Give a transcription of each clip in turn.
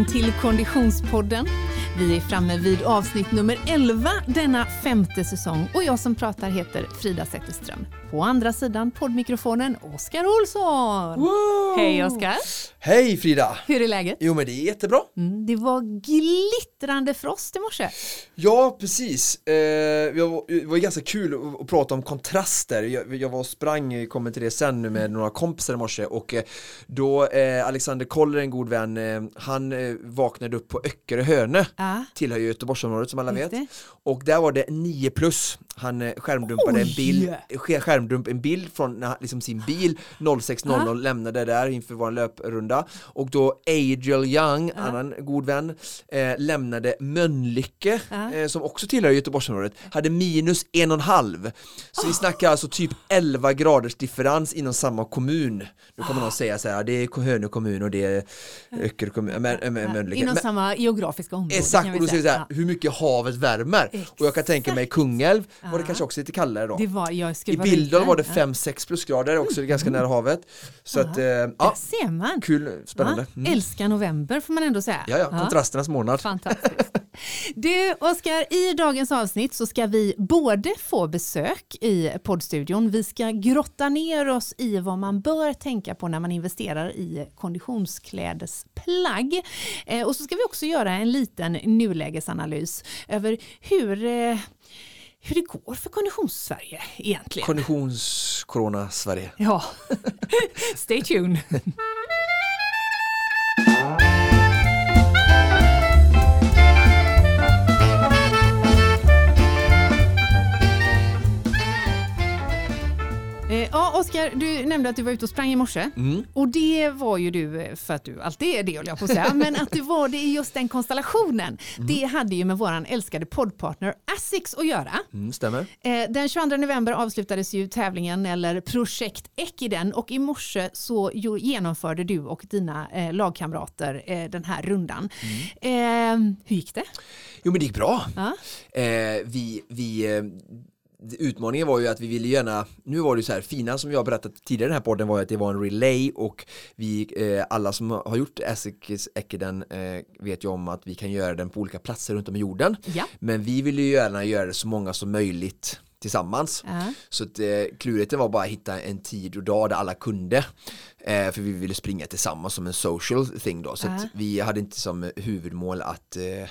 välkommen till Konditionspodden. Vi är framme vid avsnitt nummer 11 denna femte säsong och jag som pratar heter Frida Zetterström. På andra sidan poddmikrofonen Oskar Olsson. Wow! Hej Oskar! Hej Frida! Hur är läget? Jo men det är jättebra. Mm, det var glittrande frost i morse. Ja precis, eh, det var ganska kul att, prata om kontraster. Jag, jag var och sprang, kommer till det sen nu med några kompisar i morse och eh, då eh, Alexander Koller, en god vän, eh, han eh, vaknade upp på Öckerö Hönö, Ja. tillhör Göteborgsområdet som alla Just vet. det. Och där var det 9 plus. Han eh, skärmdumpade en bild, sk- skärmdump en bild från när, liksom sin bil 06.00 Ja. lämnade där inför vår löprunda och då Adriel Young, annan god vän, eh, lämnade Mölnlycke Ja. eh, som också tillhör Göteborgsområdet, hade minus en och en halv. Så vi snackar alltså typ 11 graders differens inom samma kommun. Nu kommer någon säga så här, det är Hönö kommun och det är Öckerö kommun, men, men, Mölnlycke. Inom Men- samma geografiska område Exakt, vi och då säger vi säga. så här, hur mycket havet värmer. Och jag kan tänka mig Kungälv var det kanske också lite kallare då. Var, I Bilden var det Ja. 5-6 plusgrader också, ganska nära havet. Så att, eh, ja, ser man. kul, spännande. Ja, Mm. Älskar november får man ändå säga. Ja, ja, kontrasternas månad. Fantastiskt. Du Oskar, i dagens avsnitt så ska vi både få besök i poddstudion, vi ska grotta ner oss i vad man bör tänka på när man investerar i konditionsklädesplagg. Eh, och så ska vi också göra en liten nulägesanalys över hur eh, hur det går för konditionssverige egentligen. Konditions-corona Sverige. ja, stay tuned. Ja, Oskar, du nämnde att du var ute och sprang i morse. Mm. Och det var ju du eh, för att du alltid är det, höll jag på att säga. Men att du var det i just den konstellationen, Mm. det hade ju med våran älskade poddpartner Asics att göra. Mm, stämmer. Eh, Den 22 november avslutades ju tävlingen eller projekt Ekiden och i morse så genomförde du och dina eh, lagkamrater den här rundan. Eh, hur gick det? Jo men det gick bra. Ja. Vi, vi, utmaningen var ju att vi ville gärna, nu var det ju så här, fina som jag berättat tidigare i den här podden var ju att det var en relay och vi, eh, alla som har gjort Essex Ekiden eh, vet ju om att vi kan göra den på olika platser runt om i jorden. Ja. Men vi ville ju gärna göra det så många som möjligt tillsammans. Ja. Så att, eh, klurigheten var bara att hitta en tid och dag där alla kunde. Eh, för vi ville springa tillsammans som en social thing då. Så Ja. att vi hade inte som huvudmål att eh,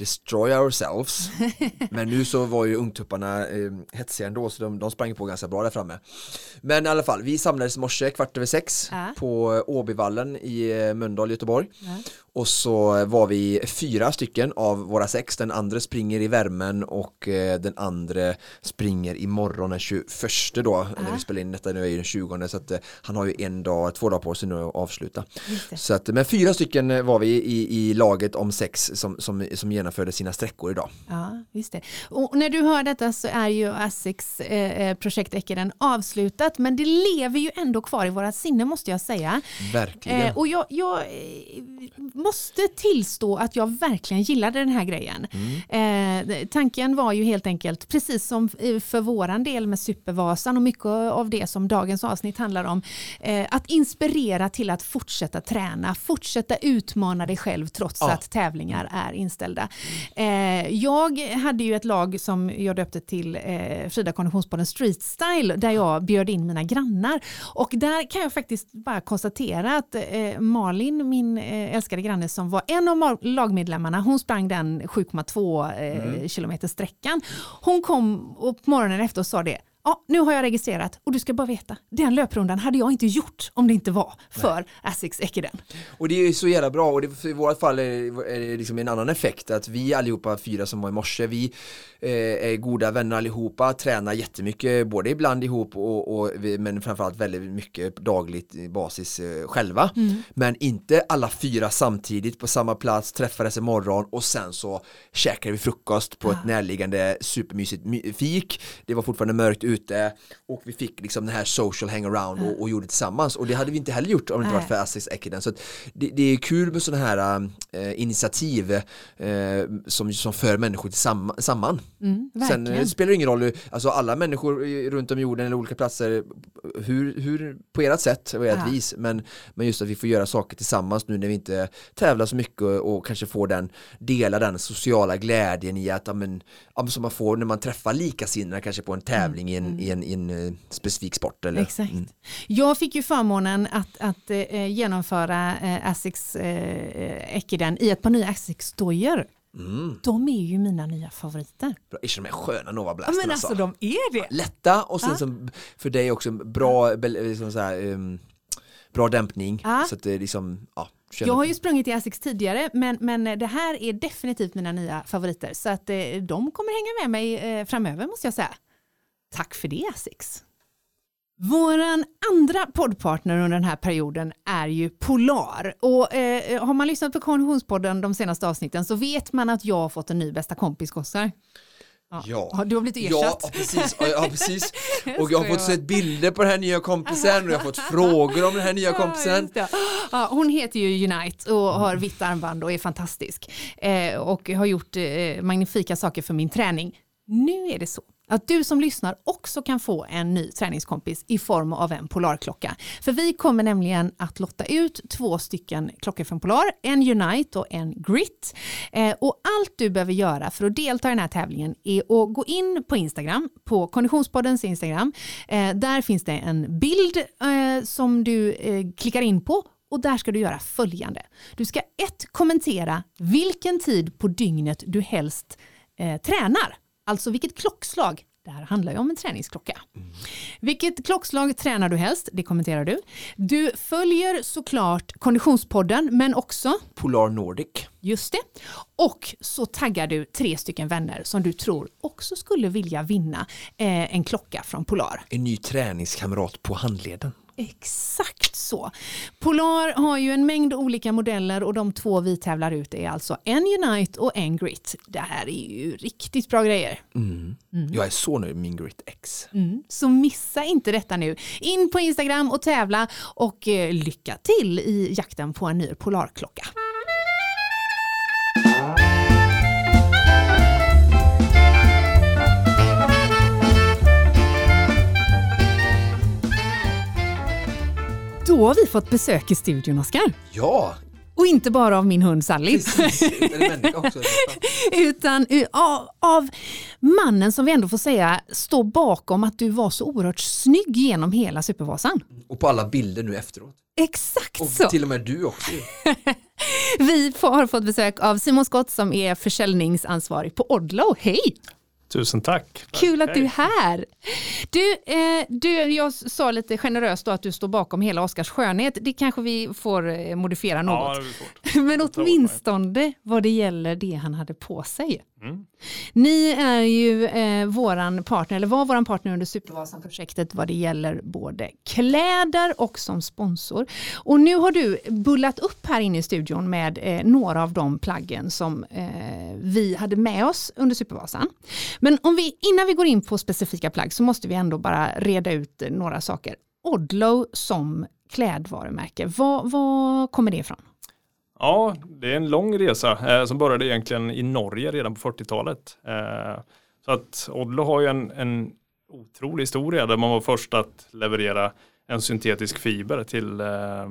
destroy ourselves. Men nu så var ju ungtupparna eh, hetsiga ändå så de, de sprang på ganska bra där framme. Men i alla fall, vi samlades i morse kvart över sex Ja. på Åbyvallen i eh, Mölndal, Göteborg. Ja. Och så var vi fyra stycken av våra sex. Den andra springer i värmen och eh, den andra springer imorgon den 21 då. När vi spelar in detta nu är ju den 20 så att eh, han har ju en dag, två dagar på sig nu att avsluta. Så att, men fyra stycken eh, var vi i, i laget om sex som, som, som genomförde sina sträckor idag. Ja, just det. Och när du hör detta så är ju Asics eh, projekt Ekiden avslutat men det lever ju ändå kvar i våra sinne måste jag säga. Verkligen. Och jag, jag måste tillstå att jag verkligen gillade den här grejen. Eh, tanken var ju helt enkelt, precis som eh, för våran del med Supervasan och mycket av det som dagens avsnitt handlar om, eh, att inspirera till att fortsätta träna, fortsätta utmana dig själv trots Ja. att tävlingar är inställda. Eh, jag hade ju ett lag som jag döpte till eh, Frida Konditionspodden Street Style där jag bjöd in mina grannar och där kan jag faktiskt bara konstatera att eh, Malin, min eh, älskade granne som var en av ma- lagmedlemmarna, hon sprang den 7,2 eh, kilometer sträckan. Hon kom och på morgonen efter och sa det Ja, nu har jag registrerat och du ska bara veta, den löprundan hade jag inte gjort om det inte var för Asics Ekiden. Och det är ju så jävla bra och det, i vårt fall är det, är det liksom en annan effekt att vi allihopa fyra som var i morse, vi eh, är goda vänner allihopa, tränar jättemycket, både ibland ihop och, och vi, men framförallt väldigt mycket dagligt basis eh, själva. Men inte alla fyra samtidigt på samma plats, träffades imorgon och sen så käkade vi frukost på ett närliggande supermysigt my- fik. Det var fortfarande mörkt ute ute och vi fick liksom den här social hangaround och, och gjorde tillsammans och det hade vi inte heller gjort om det inte varit för Asics Ekiden. Så det, det, är kul med sådana här äh, initiativ äh, som, som för människor samman. Mm, Sen äh, spelar det ingen roll, alltså alla människor runt om jorden eller olika platser hur, hur på ert sätt och ert ja. vis men, men just att vi får göra saker tillsammans nu när vi inte tävlar så mycket och, och kanske får den dela den sociala glädjen i att ja, men, ja, som man får när man träffar likasinnade kanske på en tävling mm. i, en, i, en, i en uh, specifik sport. Eller? Exakt. Mm. Jag fick ju förmånen att, att uh, genomföra uh, Asics uh, Ekiden i ett par nya Asics-dojor. Mm. De är ju mina nya favoriter. Bra, är de är sköna Nova Blast? Ja, men alltså, alltså de är det. Lätta och sen som för dig också bra, liksom så här, um, bra dämpning. Ja. Så att det liksom, ja, jag har ju sprungit i Asics tidigare men, men det här är definitivt mina nya favoriter så att eh, de kommer hänga med mig eh, framöver måste jag säga. Tack för det Asics. Våran andra poddpartner under den här perioden är ju Polar. Och eh, har man lyssnat på Konditionspodden de senaste avsnitten så vet man att jag har fått en ny bästa kompis Gossar. Ja. ja. Du har blivit ersatt. Ja, precis. Ja, precis. Och jag har fått se bilder på den här nya kompisen och jag har fått frågor om den här nya kompisen. Ja, hon heter ju Unite och har vitt armband och är fantastisk. Eh, och har gjort eh, magnifika saker för min träning. Nu är det så att du som lyssnar också kan få en ny träningskompis i form av en Polarklocka. För vi kommer nämligen att lotta ut två stycken klockor från Polar, en Unite och en Grit. Eh, och allt du behöver göra för att delta i den här tävlingen är att gå in på Instagram, på Konditionspoddens Instagram. Eh, där finns det en bild eh, som du eh, klickar in på och där ska du göra följande. Du ska ett kommentera vilken tid på dygnet du helst eh, tränar. Alltså vilket klockslag det här handlar ju om en träningsklocka. Mm. Vilket klockslag tränar du helst? Det kommenterar du. Du följer såklart Konditionspodden men också Polar Nordic. Just det. Och så taggar du tre stycken vänner som du tror också skulle vilja vinna eh, en klocka från Polar. En ny träningskamrat på handleden. Exakt så. Polar har ju en mängd olika modeller och de två vi tävlar ut är alltså en Unite och en Grit. Det här är ju riktigt bra grejer. Mm. Mm. Jag är så nöjd med min Grit X. Mm. Så missa inte detta nu. In på Instagram och tävla och eh, lycka till i jakten på en ny Polarklocka. Då har vi fått besök i studion, Oskar. Ja! Och inte bara av min hund Sally. Precis, Utan av, mannen som vi ändå får säga står bakom att du var så oerhört snygg genom hela Supervasan. Och på alla bilder nu efteråt. Exakt och så. till och med du också. vi har fått besök av Simon Skott som är försäljningsansvarig på Odlo. Hej! Tusen tack. Kul att du är här. Du, eh, du, jag sa lite generöst då att du står bakom hela Oskars skönhet. Det kanske vi får eh, modifiera något. Ja, Men åtminstone vad det gäller det han hade på sig. Mm. Ni är ju eh, våran partner, eller var våran partner under Supervasan-projektet vad det gäller både kläder och som sponsor. Och nu har du bullat upp här inne i studion med eh, några av de plaggen som eh, vi hade med oss under Supervasan. Men om vi, innan vi går in på specifika plagg så måste vi ändå bara reda ut några saker. Odlo som klädvarumärke, var kommer det ifrån? Ja, det är en lång resa eh, som började egentligen i Norge redan på 40-talet. Eh, så att Odlo har ju en, en otrolig historia där man var först att leverera en syntetisk fiber till, eh,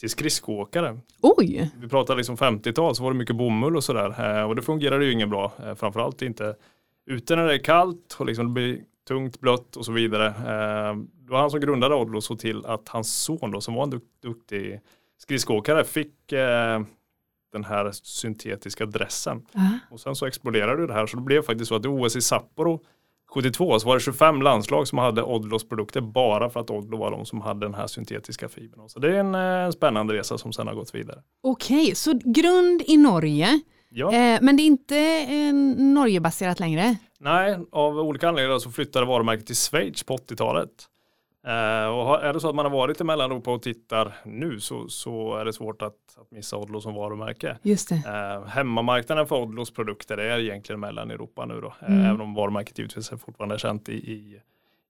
till skridskoåkare. Oj! Vi pratar liksom 50-tal så var det mycket bomull och sådär eh, och det fungerade ju inget bra. Eh, framförallt inte ute när det är kallt och liksom det blir tungt, blött och så vidare. Eh, det var han som grundade Odlo såg till att hans son då som var en duk duktig skridskoåkare fick den här syntetiska dressen. Uh-huh. Och sen så exploderade det här så det blev faktiskt så att i OS i Sapporo 72 så var det 25 landslag som hade Odlos produkter bara för att Odlo var de som hade den här syntetiska fibern. Så det är en, en eh, spännande resa som sen har gått vidare. Okej, okay, så grund i Norge, ja. eh, men det är inte eh, Norgebaserat längre? Nej, av olika anledningar så flyttade varumärket till Schweiz på 80-talet. Uh, och är det så att man har varit i Mellaneuropa och tittar nu så, så är det svårt att, att missa Odlo som varumärke. Just det. Uh, hemmamarknaden för Odlos produkter är egentligen Mellaneuropa nu då. Mm. Uh, även om varumärket givetvis är fortfarande känt i, i,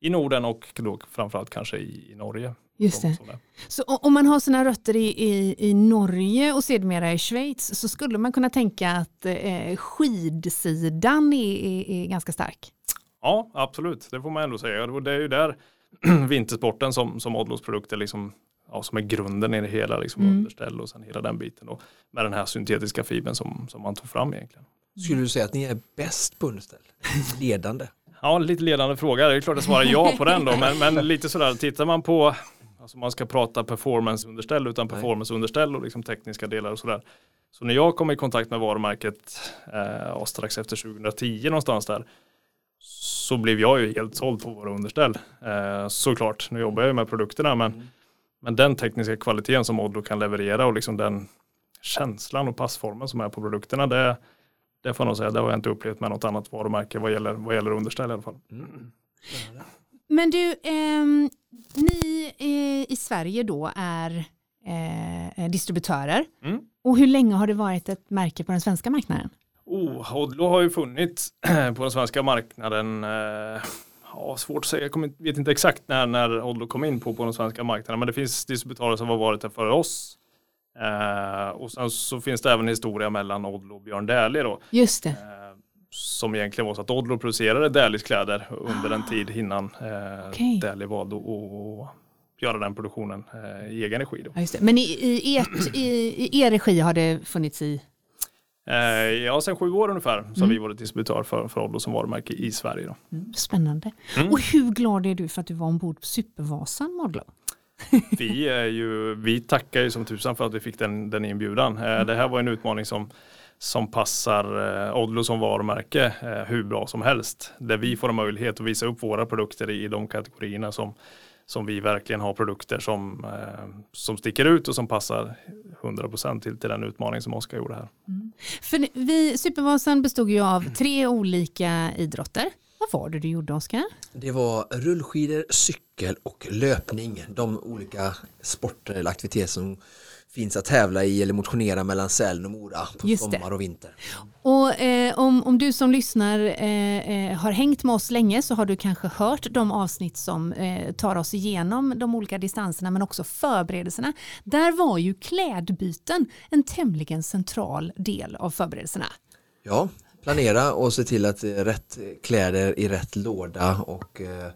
i Norden och då framförallt kanske i, i Norge. Just det. Så om man har sina rötter i, i, i Norge och sedermera i Schweiz så skulle man kunna tänka att eh, skidsidan är, är, är ganska stark. Ja, absolut. Det får man ändå säga. Och det är ju där vintersporten som, som Odlos produkter liksom, ja, som är grunden i det hela, liksom Mm. underställ och sen hela den biten. Och med den här syntetiska fibern som, som man tog fram egentligen. Skulle du säga att ni är bäst på underställ? Ledande? Ja, lite ledande fråga. Det är klart att svara ja på den då. Men, men lite sådär, tittar man på, alltså man ska prata performanceunderställ utan performanceunderställ och liksom tekniska delar och sådär. Så när jag kom i kontakt med varumärket eh, strax efter 2010 någonstans där så blev jag ju helt såld på våra underställ. Eh, såklart, nu jobbar jag ju med produkterna men, men den tekniska kvaliteten som Odlo kan leverera och liksom den känslan och passformen som är på produkterna det, det får jag nog säga, det har jag inte upplevt med något annat varumärke vad gäller, vad gäller underställ i alla fall. Mm. Men du, ehm, ni eh, i Sverige då är eh, distributörer. Mm. Och hur länge har det varit ett märke på den svenska marknaden? Oh, Odlo har ju funnits på den svenska marknaden. Eh, ja, svårt att säga, jag vet inte exakt när, när Odlo kom in på, på den svenska marknaden. Men det finns distributörer som har varit där före oss. Eh, och sen så finns det även historia mellan Odlo och Björn Dählie då. Just det. Eh, som egentligen var så att Odlo producerade Dählies kläder under en tid innan eh, Okej. Dählie valde att göra den produktionen eh, i egen regi. Ja. Men i, i, ert, i, i er regi har det funnits i? Eh, ja, sen sju år ungefär så har Mm. vi varit distributör för, för Odlo som varumärke i Sverige. Då. Spännande. Mm. Och hur glad är du för att du var ombord på Supervasan Modlo? Vi, är ju, vi tackar ju som tusan för att vi fick den, den inbjudan. Eh, Det här var en utmaning som, som passar eh, Odlo som varumärke hur bra som helst. Där vi får en möjlighet att visa upp våra produkter i de kategorierna som, som vi verkligen har produkter som, eh, som sticker ut och som passar 100% till, till den utmaning som Oskar gjorde här. För vi, Supervasan bestod ju av tre olika idrotter. Vad var det du gjorde Oskar? Det var rullskidor, cykel och löpning. De olika sporter eller aktiviteter som finns att tävla i eller motionera mellan Sälen och Mora på Just sommar och vinter. Och eh, om, om du som lyssnar eh, eh, har hängt med oss länge så har du kanske hört de avsnitt som eh, tar oss igenom de olika distanserna men också förberedelserna. Där var ju klädbyten en tämligen central del av förberedelserna. Ja, planera och se till att rätt kläder i rätt låda och eh,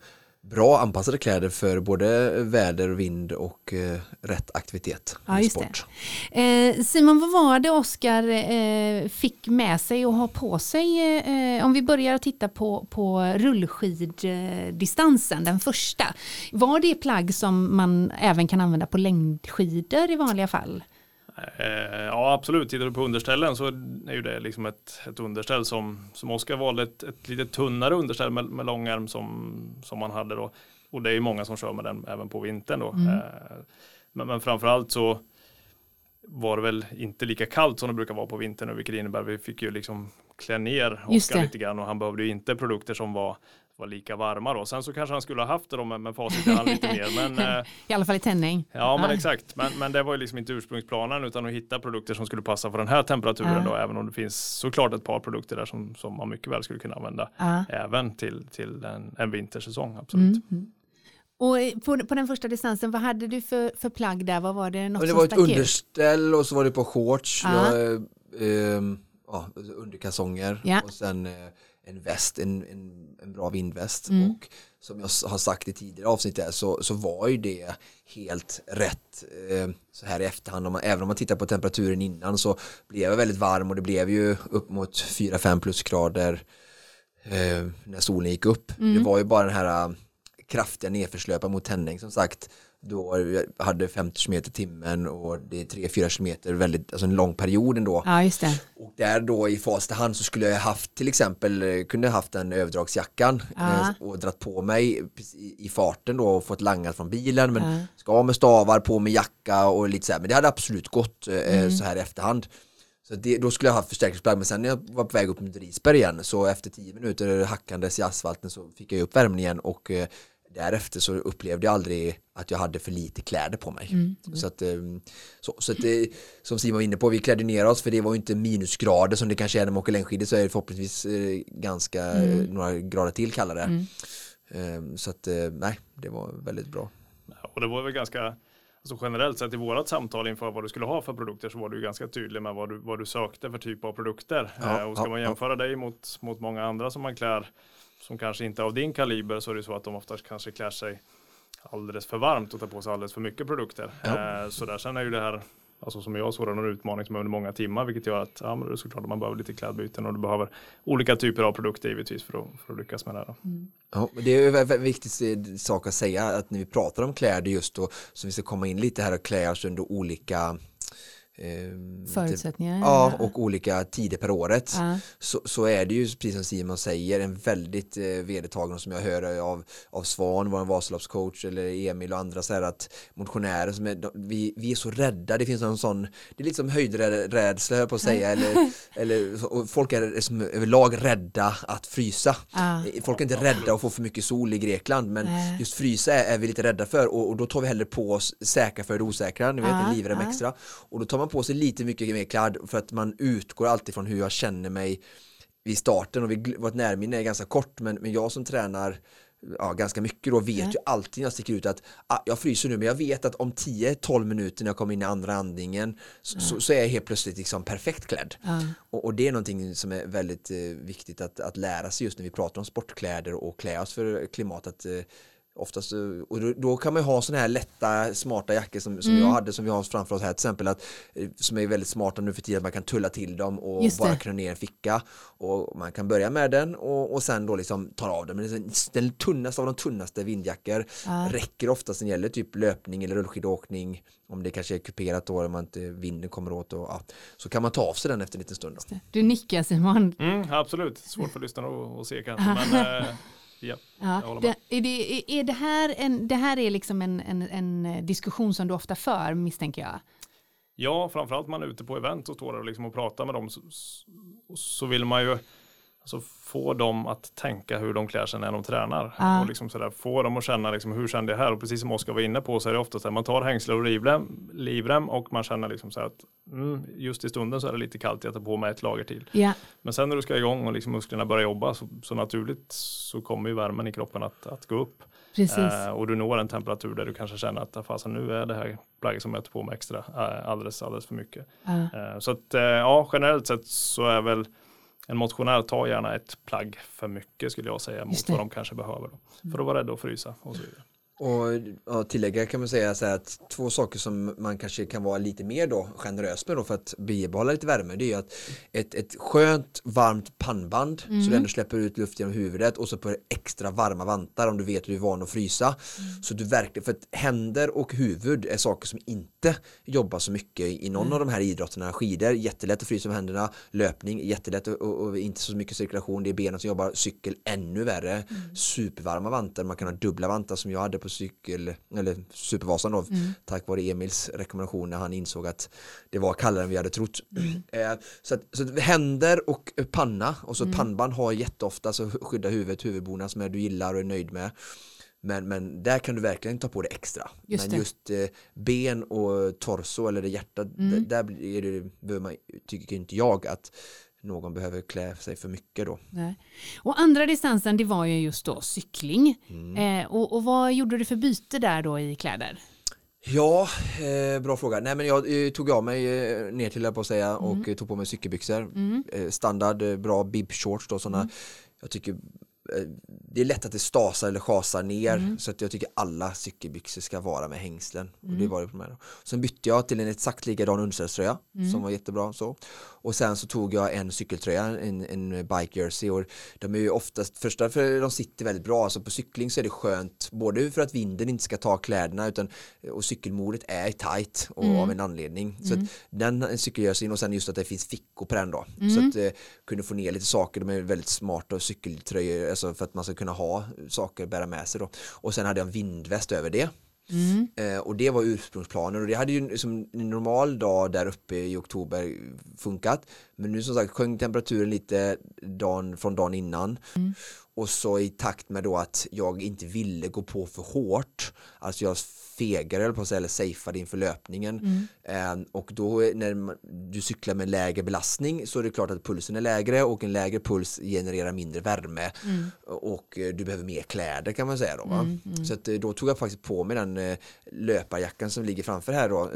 bra anpassade kläder för både väder, vind och eh, rätt aktivitet. Ja, just sport. Eh, Simon, vad var det Oskar eh, fick med sig och ha på sig? Eh, om vi börjar titta på, på rullskiddistansen, den första. Var det plagg som man även kan använda på längdskidor i vanliga fall? Eh, ja absolut, tittar du på underställen så är ju det liksom ett, ett underställ som, som Oskar valde ett, ett lite tunnare underställ med, med långärm som, som man hade då. Och det är ju många som kör med den även på vintern då. Mm. Eh, men, men framförallt så var det väl inte lika kallt som det brukar vara på vintern vilket innebär att vi fick ju liksom klä ner Oskar lite grann och han behövde ju inte produkter som var, var lika varma då. Sen så kanske han skulle ha haft det då med, med facit i hand lite mer men eh, I alla fall i tändning. Ja men Ja. exakt, men, men det var ju liksom inte ursprungsplanen utan att hitta produkter som skulle passa för den här temperaturen Ja. då, även om det finns såklart ett par produkter där som, som man mycket väl skulle kunna använda Ja. även till, till en, en vintersäsong, absolut. Mm. Och eh, på, på den första distansen, vad hade du för, för plagg där? Vad var det? Något Men det som var ett ut? underställ och så var det på shorts, Ja. var, eh, ja, underkalsonger Ja. och sen eh, en väst, en, en, en bra vindväst. Mm. Och som jag har sagt i tidigare avsnitt där, så, så var ju det helt rätt eh, så här i efterhand. Om man, även om man tittar på temperaturen innan så blev jag väldigt varm och det blev ju upp mot 4-5 plusgrader eh, när solen gick upp. Mm. Det var ju bara den här eh, kraftiga nedförslöpa mot tändning som sagt då hade 50 km timmen och det är 3-4 km väldigt, alltså en lång period ändå. Ja, just det. Och där då i första hand så skulle jag haft till exempel, eh, kunde haft den överdragsjackan Ja. eh, och dratt på mig i, farten då och fått langat från bilen men Ja. ska med stavar, på med jacka och lite så här, men det hade absolut gått eh, Mm. så här i efterhand. Så det, då skulle jag haft förstärkningsplagg men sen när jag var på väg upp mot Risberg igen så efter 10 minuter hackandes i asfalten så fick jag upp värmen igen och därefter så upplevde jag aldrig att jag hade för lite kläder på mig. Mm. Så att, eh, så, så att det, som Simon var inne på, vi klädde ner oss för det var ju inte minusgrader som det kanske är när man åker längdskidor så är det förhoppningsvis eh, ganska eh, några grader till kallare. Mm. Ehm, så att nej, det var väldigt bra. Och det var väl ganska Alltså generellt sett i vårat samtal inför vad du skulle ha för produkter så var du ganska tydlig med vad du, vad du sökte för typ av produkter. Ja, eh, och ska ja, man jämföra ja. dig mot, mot många andra som man klär som kanske inte är av din kaliber så är det så att de oftast kanske klär sig alldeles för varmt och tar på sig alldeles för mycket produkter. Eh, så där sen är ju det här Alltså som jag såg det, en utmaning som är under många timmar vilket gör att ja, men det är såklart att man behöver lite klädbyten och du behöver olika typer av produkter givetvis för att, för att lyckas med det här. Mm. Ja, det är en viktig sak att säga att när vi pratar om kläder just då så vi ska komma in lite här och klä oss under olika Ehm, Förutsättningar. Ja, och olika tider per året. Ja. Så, så är det ju precis som Simon säger en väldigt eh, vedertagen som jag hör av, av Svan, vår Vasaloppscoach eller Emil och andra så här att motionärer som är, vi, vi är så rädda, det finns någon sån, det är lite som höjdrädsla på att säga eller, eller folk är som överlag rädda att frysa. Ja. Folk är inte rädda att få för mycket sol i Grekland men Nej. just frysa är, är, vi lite rädda för och, och, då tar vi hellre på oss säkra för det osäkra, ni vet ja. en livrem extra och då tar man man på sig lite mycket mer klädd för att man utgår alltid från hur jag känner mig vid starten och vi, vårt närminne är ganska kort men, men jag som tränar ja, ganska mycket då vet ja. ju alltid när jag sticker ut att ah, jag fryser nu men jag vet att om 10-12 minuter när jag kommer in i andra andningen så, ja. så, så, är jag helt plötsligt liksom perfekt klädd. Ja. Och, och, det är någonting som är väldigt eh, viktigt att, att lära sig just när vi pratar om sportkläder och klä oss för klimatet. Eh, Oftast, eh, och då, då, kan man ju ha sådana här lätta smarta jackor som, som mm. jag hade som vi har framför oss här till exempel att, eh, som är väldigt smarta nu för tiden att man kan tulla till dem och bara kunna ner en ficka och man kan börja med den och, och sen då liksom ta av den men den tunnaste av de tunnaste vindjackor ja. räcker oftast när det gäller typ löpning eller rullskidåkning om det kanske är kuperat då om inte vinden kommer åt och, ja, så kan man ta av sig den efter en liten stund. Då. Du nickar Simon. Mm, absolut, svårt för lyssnarna att se kanske men eh, Ja, ja det, är, det, är det här en, det här är liksom en, en, en diskussion som du ofta för misstänker jag? Ja, framförallt man är ute på event och står där och, liksom och pratar med dem så, så vill man ju Alltså få dem att tänka hur de klär sig när de tränar. Ah. Och liksom sådär, få dem att känna liksom, hur kände jag här? Och precis som Oskar var inne på så är det ofta så att man tar hängsle och livrem, livrem och man känner liksom så att mm, just i stunden så är det lite kallt, jag tar på mig ett lager till. Yeah. Men sen när du ska igång och liksom musklerna börjar jobba så, så naturligt så kommer ju värmen i kroppen att, att gå upp. Eh, och du når en temperatur där du kanske känner att fasen, nu är det här plagget som jag tar på mig extra eh, alldeles, alldeles för mycket. Ah. Eh, så att eh, ja, generellt sett så är väl en motionär tar gärna ett plagg för mycket skulle jag säga mot vad de kanske behöver. Då, för att vara rädda att frysa och så vidare. Och ja, tillägga kan man säga så att två saker som man kanske kan vara lite mer då generös med då för att bibehålla lite värme det är ju att ett, ett skönt varmt pannband mm. så du ändå släpper ut luft genom huvudet och så på extra varma vantar om du vet att du är van att frysa. Mm. Så du verkligen, för att händer och huvud är saker som inte jobbar så mycket i någon mm. av de här idrotterna. Skidor, jättelätt att frysa med händerna, löpning, jättelätt och, och, inte så mycket cirkulation, det är benen som jobbar, cykel ännu värre, mm. supervarma vantar, man kan ha dubbla vantar som jag hade på cykel, eller Supervasan då, mm. tack vare Emils rekommendation när han insåg att det var kallare än vi hade trott. Mm. Eh, så, att, så att händer och panna och så mm. pannband har jätteofta så skydda huvudet, huvudbona som är du gillar och är nöjd med. Men, men där kan du verkligen ta på det extra. Just men det. just eh, ben och torso eller det hjärta, mm. där, där är det, behöver man, tycker inte jag att någon behöver klä sig för mycket då. Nej. Och andra distansen det var ju just då cykling. Mm. Eh, och, och vad gjorde du för byte där då i kläder? Ja, eh, bra fråga. Nej men jag eh, tog av mig eh, ner till på att säga mm. och eh, tog på mig cykelbyxor. Mm. Eh, standard, bra bib shorts då sådana. Mm. Jag tycker det är lätt att det stasar eller chasar ner mm. så att jag tycker alla cykelbyxor ska vara med hängslen. Mm. Och det var det på. Sen bytte jag till en exakt likadan underställströja mm. som var jättebra. Så. Och sen så tog jag en cykeltröja, en, en bike jersey och de är ju oftast, första för de sitter väldigt bra, alltså på cykling så är det skönt både för att vinden inte ska ta kläderna utan och cykelmodet är tight och mm. av en anledning. Så mm. att den cykeljerseyn och sen just att det finns fickor på den då. Så mm. att eh, kunde få ner lite saker, de är väldigt smarta cykeltröjor alltså för att man ska kunna ha saker att bära med sig då. Och sen hade jag en vindväst över det. Mm. Eh, och det var ursprungsplanen och det hade ju som en normal dag där uppe i oktober funkat. Men nu som sagt sjönk temperaturen lite dagen, från dagen innan. Mm. och så i takt med då att jag inte ville gå på för hårt, alltså jag fegare på att säga, eller safeade inför löpningen. Mm. Eh, och då när du cyklar med lägre belastning så är det klart att pulsen är lägre och en lägre puls genererar mindre värme mm. och eh, du behöver mer kläder kan man säga. Då, mm, mm. Så att, eh, då tog jag faktiskt på mig den eh, löparjackan som ligger framför här då,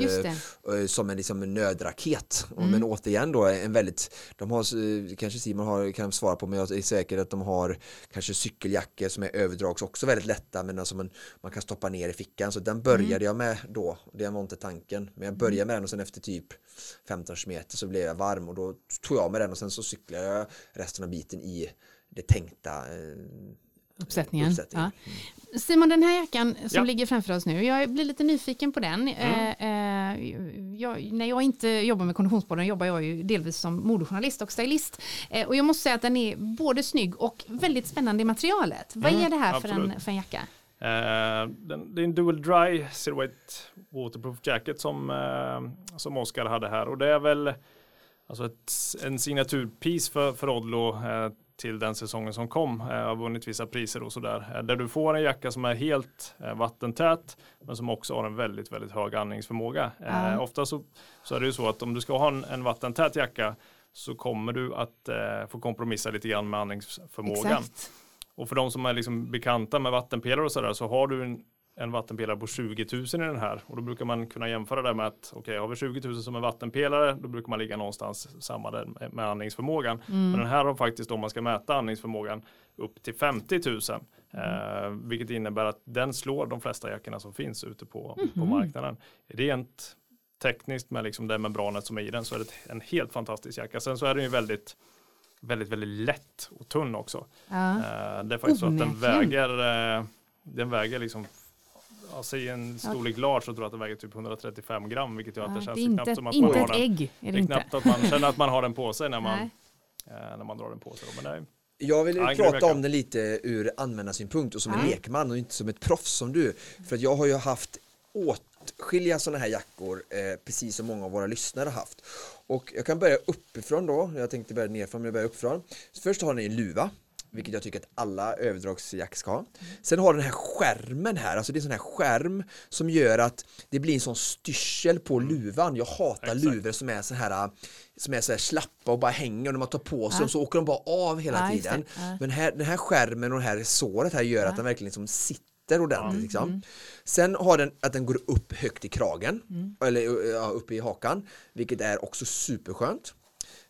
som en, liksom en nödraket. Men mm. återigen då en väldigt, de har, kanske Simon har, kan svara på men jag är säker att de har kanske cykeljackor som är överdrags också väldigt lätta men alltså man, man kan stoppa ner i fickan så den började mm. jag med då. Det var inte tanken. Men jag började med den och sen efter typ 15 meter så blev jag varm och då tog jag med den och sen så cyklade jag resten av biten i det tänkta eh, uppsättningen. uppsättningen. Ja. Simon, den här jackan som ja. ligger framför oss nu, jag blir lite nyfiken på den. Mm. Eh, eh jag, när jag inte jobbar med Konditionspodden jobbar jag ju delvis som modejournalist och stylist. Eh, och jag måste säga att den är både snygg och väldigt spännande i materialet. Vad mm. är det här för en, för en jacka? Uh, den, det är en dual dry silhouette waterproof jacket som, uh, som Oskar hade här och det är väl alltså ett, en signaturpiece för, för Odlo uh, till den säsongen som kom. har vunnit vissa priser och sådär. där du får en jacka som är helt vattentät men som också har en väldigt, väldigt hög andningsförmåga. Mm. ofta så, så är det ju så att om du ska ha en, en vattentät jacka så kommer du att få kompromissa lite grann med andningsförmågan. Exakt. Och för de som är liksom bekanta med vattenpelare och sådär så har du en, en vattenpelare på 20 000 i den här och då brukar man kunna jämföra det med att okej okay, har vi 20 000 som en vattenpelare då brukar man ligga någonstans samma där med andningsförmågan. Mm. Men den här har faktiskt om man ska mäta andningsförmågan upp till 50 000 mm. eh, vilket innebär att den slår de flesta jackorna som finns ute på, mm. på marknaden. Rent tekniskt med liksom det membranet som är i den så är det en helt fantastisk jacka. Sen så är den ju väldigt väldigt, väldigt lätt och tunn också. Ja. Uh, det är faktiskt så att den väger, uh, den väger liksom Alltså i en storlek ja. large så tror jag att den väger typ 135 gram vilket gör att det känns det knappt som att man har den. Ägg, är det, det är knappt att man känner att man har den på sig när man, uh, när man drar den på sig. Men det jag vill prata om det lite ur användarsynpunkt och som en lekman och inte som ett proffs som du. För att jag har ju haft åtskilliga sådana här jackor eh, precis som många av våra lyssnare har haft. Och jag kan börja uppifrån då, jag tänkte börja nerifrån men jag börjar uppifrån. Så först har ni en luva, vilket jag tycker att alla överdragsjack ska ha. Sen har den här skärmen här, alltså det är en sån här skärm som gör att det blir en sån styrsel på luvan. Jag hatar Exakt. luvor som är så här som är så här slappa och bara hänger och när man tar på sig ja. så åker de bara av hela ja, tiden. Ja. Men här, den här skärmen och det här såret här gör att den verkligen liksom sitter sitter ordentligt. Mm. Liksom. Mm. Sen har den att den går upp högt i kragen, mm. eller ja, upp i hakan, vilket är också superskönt.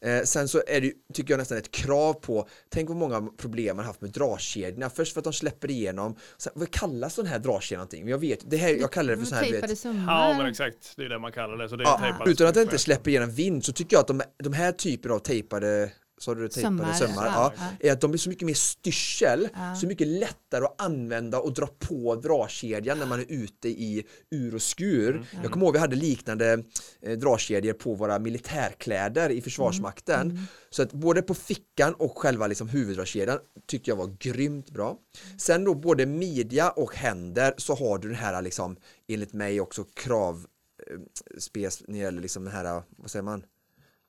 Eh, sen så är det, tycker jag nästan ett krav på, tänk vad många problem man haft med dragkedjorna. Först för att de släpper igenom, sen, vad kallas den här dragkedjan någonting? Jag vet, det här, jag kallar det för så här. Tejpade. Ja men exakt, det är det man kallar det. Så det är ja, utan att det inte släpper igenom vind så tycker jag att de, de här typerna av tejpade så du tejpade sömmar, ja, ja. är att de är så mycket mer styrsel, ja. så mycket lättare att använda och dra på dragkedjan när man är ute i ur och skur. Mm. Jag kommer ihåg vi hade liknande eh, dragkedjor på våra militärkläder i Försvarsmakten. Mm. Mm. Så att både på fickan och själva liksom huvuddragkedjan tyckte jag var grymt bra. Sen då både midja och händer så har du den här liksom enligt mig också krav eh, spes när det gäller liksom den här, vad säger man?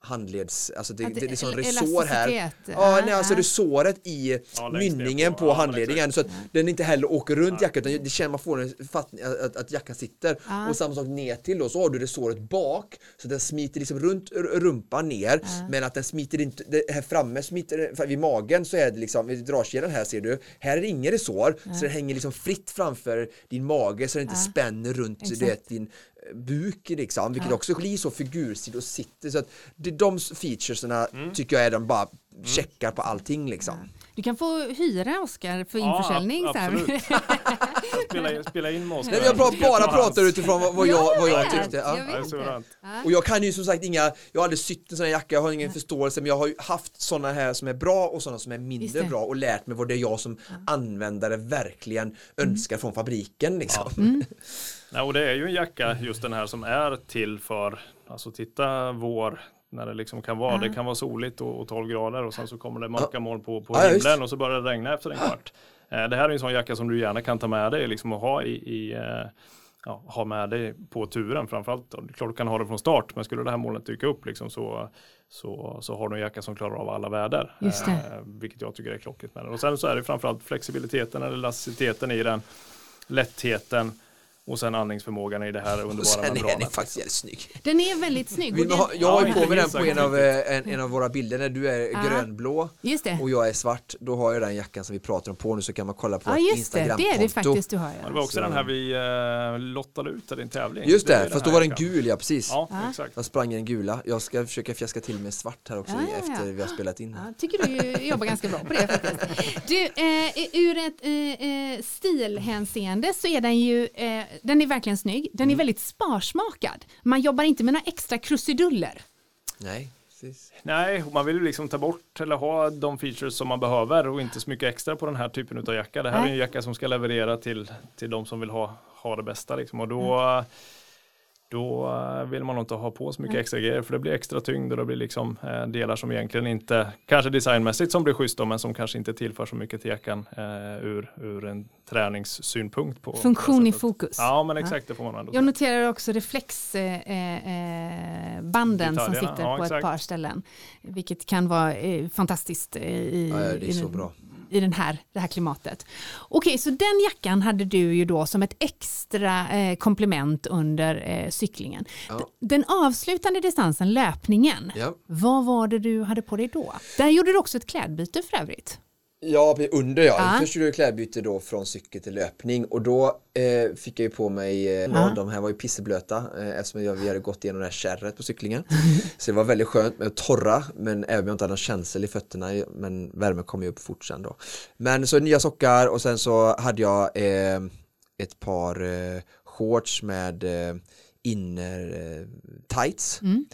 Handleds, alltså det, det, det är liksom resår här. Ja, nej, alltså resåret i ja, mynningen på, på handledningen så att den inte heller åker runt jackan utan det känner man får en fattning att, att jackan sitter. Och samma sak ner till då så har du resåret bak så den smiter liksom runt rumpan ner men att den smiter inte, det här framme smiter, vid magen så är det liksom, vid dragkedjan här ser du, här är det ingen resår så den hänger liksom fritt framför din mage så den inte spänner runt det, din buk liksom, vilket ja. också blir så figurstilt och sitter så att det, de featuresna mm. tycker jag är de bara mm. checkar på allting liksom. Du kan få hyra Oskar för införsäljning. Ja, absolut. spela, spela in med Oskar. Jag bara, bara pratar utifrån vad, vad, jag, vad jag tyckte. Ja. Jag och jag kan ju som sagt inga, jag har aldrig sytt en sån här jacka, jag har ingen förståelse men jag har ju haft sådana här som är bra och sådana som är mindre bra och lärt mig vad det är jag som användare verkligen mm. önskar från fabriken liksom. Mm. Nej, och det är ju en jacka just den här som är till för, alltså titta vår när det liksom kan vara, mm. det kan vara soligt och, och 12 grader och sen så kommer det mörka moln på, på ja, himlen och så börjar det regna efter en kvart. Eh, det här är en sån jacka som du gärna kan ta med dig liksom och ha i, i, eh, ja, ha med dig på turen framförallt. Då. Klart du kan ha det från start men skulle det här molnet dyka upp liksom, så, så, så har du en jacka som klarar av alla väder. Eh, vilket jag tycker är klockigt med den. Och sen så är det framförallt flexibiliteten eller elasticiteten i den, lättheten och sen andningsförmågan i det här Och underbara sen är den membranet. faktiskt jävligt snygg. Den är väldigt snygg. Och den- jag har ju Ja, på mig den på en av, eh, en, en av våra bilder när du är Ja. grönblå Just det. och jag är svart. Då har jag den jackan som vi pratar om på nu så kan man kolla på Ja ett just det, det Instagramkonto. är det faktiskt du har. Men det Ja. var också Så- den här vi eh, lottade ut i din tävling. Just det, den fast då var den gul ja, precis. Ja, Ja. exakt. Jag sprang i den gula. Jag ska försöka fjäska till med svart här också Ja, ja, ja. efter vi har spelat in. Ja, tycker du jobbar ganska bra på det faktiskt. Du, eh, ur ett eh, eh, stilhänseende så är den ju, eh, den är verkligen snygg. Den Mm. är väldigt sparsmakad. Man jobbar inte med några extra krusiduller. Nej, precis. Nej, och man vill ju liksom ta bort eller ha de features som man behöver och inte så mycket extra på den här typen av jacka. Det här Nej. är en jacka som ska leverera till, till de som vill ha, ha det bästa liksom. och då, Mm. Då eh, vill man nog inte ha på så mycket extra grejer för det blir extra tyngd och det blir liksom eh, delar som egentligen inte, kanske designmässigt som blir schysst då, men som kanske inte tillför så mycket till jackan eh, ur, ur en träningssynpunkt. På, Funktion i fokus. Ja, men exakt det får man ändå Jag noterar också reflexbanden eh, banden som Detaljerna, sitter ja, på ett exakt. par ställen. Vilket kan vara eh, fantastiskt eh, i, Ja, det i är så bra. I den här, det här klimatet. Okej, så den jackan hade du ju då som ett extra eh, komplement under eh, cyklingen. Ja. Den avslutande distansen, löpningen, Ja. vad var det du hade på dig då? Där gjorde du också ett klädbyte för övrigt. Ja, under ja. Ja. Först gjorde jag klädbyte då från cykel till löpning och då eh, fick jag ju på mig, eh, Ja. de här var ju pisseblöta eh, eftersom jag, vi hade gått igenom det här kärret på cyklingen. Så det var väldigt skönt med torra men även om jag inte hade någon känsel i fötterna men värmen kom ju upp fort sen då. Men så nya sockar och sen så hade jag eh, ett par eh, shorts med eh, inner eh, tights. Mm.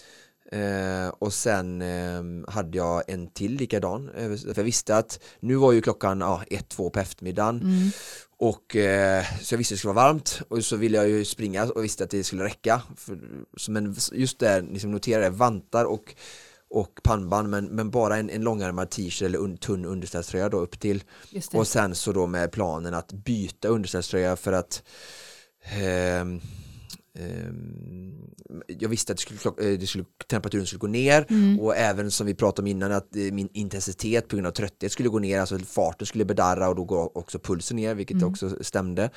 Eh, och sen eh, hade jag en till likadan. Eh, för jag visste att nu var ju klockan ja, ett, två på eftermiddagen. Mm. Och eh, så jag visste att det skulle vara varmt och så ville jag ju springa och visste att det skulle räcka. För, så, men just det, liksom notera det, vantar och, och pannband men, men bara en, en långärmad t-shirt eller un, tunn underställströja då upp till. Och sen så då med planen att byta underställströja för att ehm, jag visste att det skulle, eh, det skulle, temperaturen skulle gå ner Mm. och även som vi pratade om innan att eh, min intensitet på grund av trötthet skulle gå ner, alltså farten skulle bedarra och då går också pulsen ner vilket Mm. också stämde.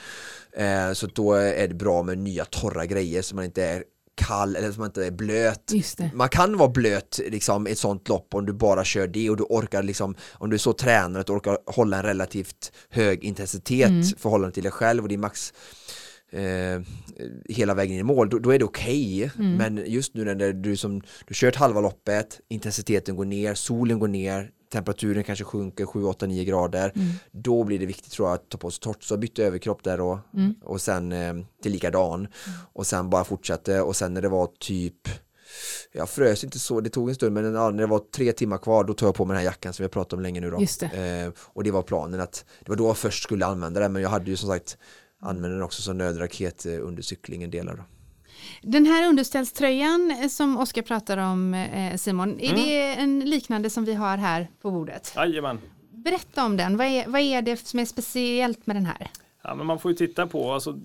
Eh, så då är det bra med nya torra grejer så man inte är kall eller man inte är blöt. Man kan vara blöt liksom, ett sånt lopp om du bara kör det och du orkar liksom, om du är så tränad att du orkar hålla en relativt hög intensitet Mm. förhållande till dig själv och din max eh, hela vägen in i mål, då, då är det okej. Mm. Men just nu när du som du kört halva loppet, intensiteten går ner, solen går ner, temperaturen kanske sjunker 7, 8, 9 grader. Mm. Då blir det viktigt tror jag att ta på sig torrt. Så jag bytte överkropp där då Mm. och sen eh, till likadan och sen bara fortsatte och sen när det var typ jag frös inte så, det tog en stund men när det var tre timmar kvar då tog jag på mig den här jackan som vi har pratat om länge nu då. Just det. Eh, och det var planen att det var då jag först skulle använda den men jag hade ju som sagt använt den också som nödraket eh, under cyklingen delar då. Den här underställströjan eh, som Oskar pratar om eh, Simon, är Mm. det en liknande som vi har här på bordet? Jajamän. Berätta om den, vad är, vad är det som är speciellt med den här? Ja, men man får ju titta på, alltså,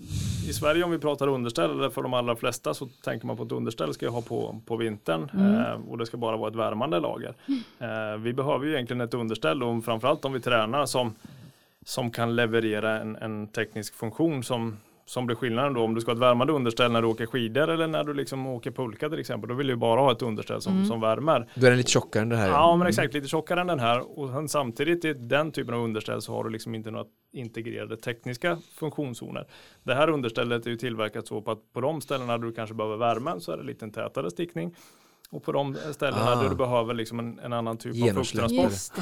i Sverige om vi pratar underställ, eller för de allra flesta så tänker man på att underställ ska jag ha på, på vintern eh, och det ska bara vara ett värmande lager. Eh, vi behöver ju egentligen ett underställ och framförallt om vi tränar som, som kan leverera en, en teknisk funktion som, som blir skillnaden då om du ska ha ett värmande underställ när du åker skidor eller när du liksom åker pulka till exempel. Då vill du bara ha ett underställ som, som värmer. Då är den lite tjockare än det här. Ja men exakt, lite tjockare än den här och sen samtidigt i den typen av underställ så har du liksom inte några integrerade tekniska funktionszoner. Det här understället är ju tillverkat så på att på de ställena där du kanske behöver värmen så är det lite en tätare stickning och på de ställena Ah. där du behöver liksom en, en annan typ av det.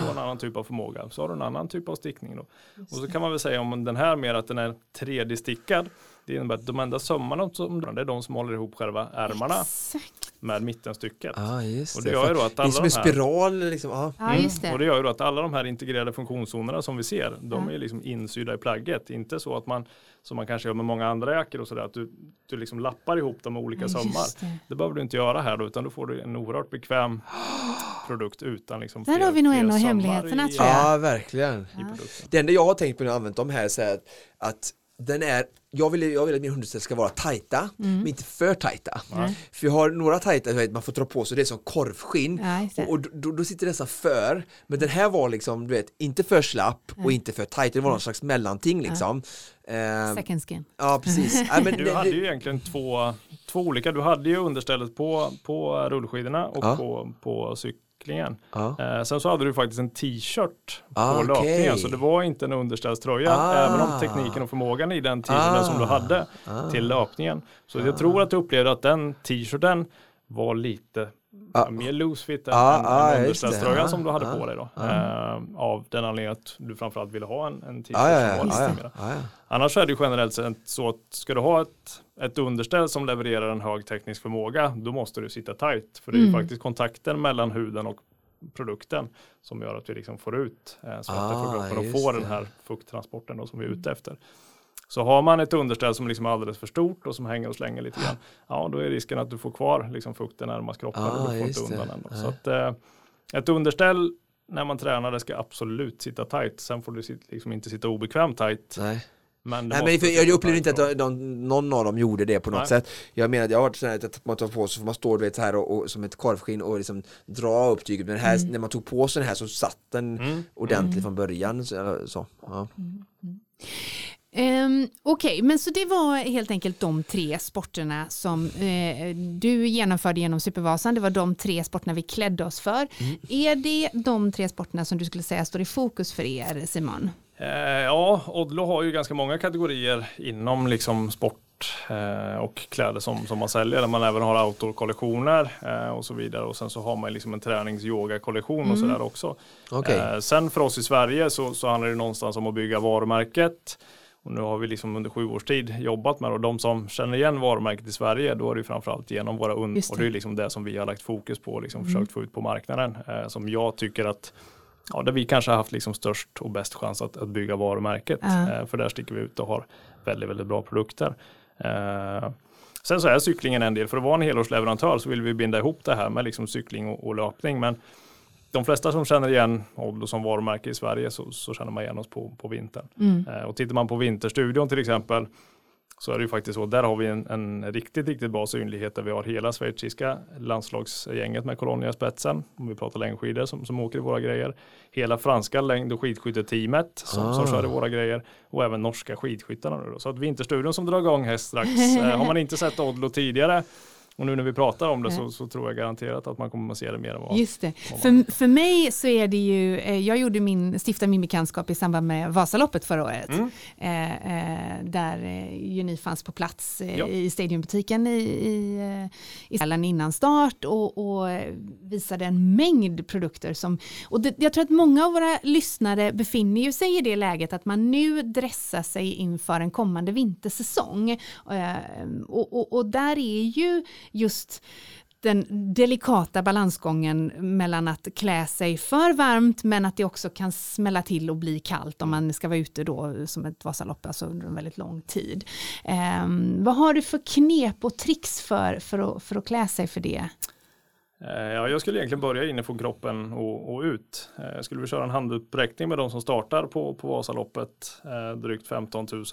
och en annan typ av förmåga så har du en annan typ av stickning då. Och så kan man väl säga om den här mer att den är 3D-stickad det innebär att de enda sömmarna som det är de som håller ihop själva ärmarna Exakt. med mittenstycket. ah, just Och det. det gör ju då att det är alla som en de här- spiral liksom. Ja. Ja, just det. Mm. Och det gör ju då att alla de här integrerade funktionszonerna som vi ser, de Ja. är liksom insydda i plagget. Inte så att man, som man kanske gör med många andra jackor och sådär, att du, du liksom lappar ihop dem med olika Ja, sömmar. det. Det behöver du inte göra här då, utan då får du en oerhört bekväm produkt utan liksom Där har vi nog en av hemligheterna, i- tror jag. ja, verkligen. produkten. Det enda jag har tänkt på när jag har använt dem här är att den är, jag vill, jag vill att min underställ ska vara tajta, men inte för tajta. Nej. För jag har några tajta, du vet, man får dra på sig det är som korvskinn Ja, och, och då, då sitter det nästan för, men den här var liksom, du vet, inte för slapp och inte för tajt, det var någon slags mellanting liksom. Eh, Second skin. ja, precis. Ja, men Du hade ju egentligen två, två olika, du hade ju understället på, på rullskidorna och Ja. på, på cyklingen. ja. Eh, sen så hade du faktiskt en t-shirt på Ah, okej. löpningen så det var inte en underställströja Ah. även om tekniken och förmågan i den t-shirten som du hade Ah. till löpningen. Så jag tror att du upplevde att den t-shirten var lite Ah. mer loose fit än, Ah, än, ah, än underställströjan Ah, som du hade ah, på dig då. ah. Eh, av den anledningen att du framförallt ville ha en, en t-shirt Ja, ja, som ja, var ja, lite ja, mer. ja, ja. Annars är det ju generellt sett så att ska du ha ett, ett underställ som levererar en hög teknisk förmåga, då måste du sitta tight. För det är ju Mm. faktiskt kontakten mellan huden och produkten som gör att vi liksom får ut eh, svarta Ah, från kroppen och får det. den här fukttransporten då som vi är ute efter. Så har man ett underställ som liksom är alldeles för stort och som hänger och slänger lite grann, ja då är risken att du får kvar liksom fukten närmast kroppen Ah, och du får just inte undan den. Så att, eh, ett underställ när man tränar det ska absolut sitta tight. Sen får du liksom inte sitta obekvämt tight. Nej. Men Nej, men för jag upplevde inte att de, de, någon av dem gjorde det på något Nej. sätt. Jag menar, jag har varit sådär att man tar på sig, så man står du vet, så här och, och, som ett korvskinn och liksom dra upp tyget. Men här, när man tog på sig den här så satt den Mm. ordentligt från början. Så, så, ja. Um, Okej, men så det var helt enkelt de tre sporterna som eh, du genomförde genom Supervasan. Det var de tre sporterna vi klädde oss för. Är det de tre sporterna som du skulle säga står i fokus för er, Simon? Eh, ja, Odlo har ju ganska många kategorier inom liksom sport eh, och kläder som, som man säljer. Där man även har outdoor-kollektioner eh, och så vidare. Och sen så har man liksom en tränings-yoga-kollektion och sådär också. Okej. Eh, sen för oss i Sverige så, så handlar det någonstans om att bygga varumärket. Och nu har vi liksom under sju års tid jobbat med det och de som känner igen varumärket i Sverige då är det framförallt genom våra und och det är liksom det som vi har lagt fokus på och liksom försökt få ut på marknaden. Eh, som jag tycker att ja, där vi kanske har haft liksom störst och bäst chans att, att bygga varumärket. Ja. Eh, för där sticker vi ut och har väldigt, väldigt bra produkter. Eh, sen så är cyklingen en del, för att vara en helårsleverantör så vill vi binda ihop det här med liksom cykling och, och löpning. Men de flesta som känner igen Odlo som varumärke i Sverige så, så känner man igen oss på, på vintern. Mm. Eh, och tittar man på Vinterstudion till exempel så är det ju faktiskt så, där har vi en, en riktigt, riktigt bra synlighet där vi har hela schweiziska landslagsgänget med Colonia i spetsen, om vi pratar längdskidor som, som åker i våra grejer. Hela franska längd och skidskytteteamet som, som Ah. kör i våra grejer och även norska skidskyttarna. Nu då. Så att Vinterstudion som drar igång här strax, eh, har man inte sett Odlo tidigare och nu när vi pratar om det så, så tror jag garanterat att man kommer att se det mer än vad Just det. För, för mig så är det ju, eh, jag gjorde min, stiftade min bekantskap i samband med Vasaloppet förra året. Mm. Eh, eh, där eh, ju ni fanns på plats Ja. i Stadiumbutiken i, i, i innan start och, och visade en mängd produkter som, och det, jag tror att många av våra lyssnare befinner ju sig i det läget att man nu dressar sig inför en kommande vintersäsong. Eh, och, och, och där är ju just den delikata balansgången mellan att klä sig för varmt men att det också kan smälla till och bli kallt om man ska vara ute då som ett Vasalopp, alltså under en väldigt lång tid. Ehm, vad har du för knep och tricks för, för, att, för att klä sig för det? Eh, Ja, jag skulle egentligen börja inifrån kroppen och, och ut. Eh, Jag skulle vilja köra en handuppräckning med de som startar på, på Vasaloppet, eh, drygt 15 000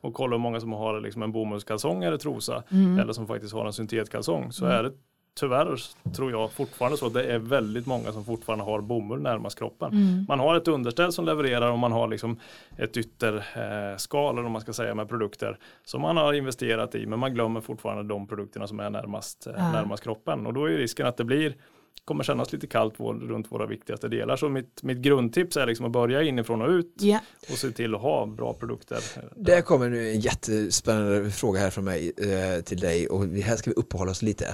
och kolla hur många som har liksom en bomullskalsong eller trosa eller som faktiskt har en syntetkalsong. Så är det tyvärr tror jag fortfarande så att det är väldigt många som fortfarande har bomull närmast kroppen. Man har ett underställ som levererar och man har liksom ett ytterskal eller om man ska säga med produkter som man har investerat i men man glömmer fortfarande de produkterna som är närmast, eh, Ja. närmast kroppen och då är risken att det blir kommer kännas lite kallt vår, runt våra viktigaste delar. Så mitt, mitt grundtips är liksom att börja inifrån och ut Ja. och se till att ha bra produkter. eh, Där kommer nu en jättespännande fråga här från mig eh, till dig och det här ska vi uppehålla oss lite.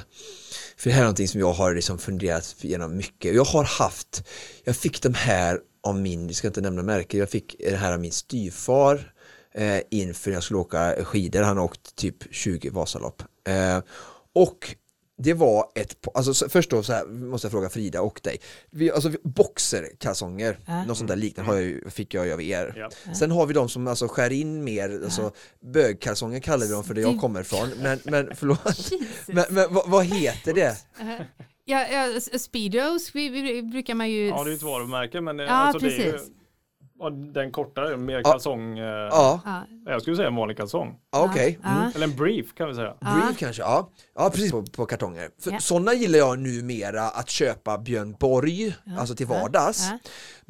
För det här är någonting som jag har liksom funderat igenom mycket. Jag har haft, jag fick de här av min, jag ska inte nämna märke, jag fick det här av min styvfar eh, inför när jag skulle åka skidor. Han har åkt typ 20 Vasalopp. Eh, och det var ett, alltså så- först då så här, måste jag fråga Frida och dig. Vi, alltså boxerkalsonger, Ja. något sånt där liknande har jag, fick jag av er. Ja. Sen har vi de som alltså skär in mer, alltså bögkalsonger kallar vi dem för det jag kommer ifrån. Men, men förlåt, men, men vad, vad heter det? Ja, ja, s- Speedos vi, vi, brukar man ju... Ja, det är ju ett varumärke men det, Ja, alltså, det är ju, precis. Ja, Den kortare, mer kalsong. eh, Ja, Ja. Jag skulle säga en vanlig kalsong. ja, okej. Ja. Mm. Eller en brief kan vi säga. Ja. Brief kanske, ja. Ja, precis på, på kartonger. För Ja. sådana gillar jag numera att köpa Björn Borg, alltså till vardags.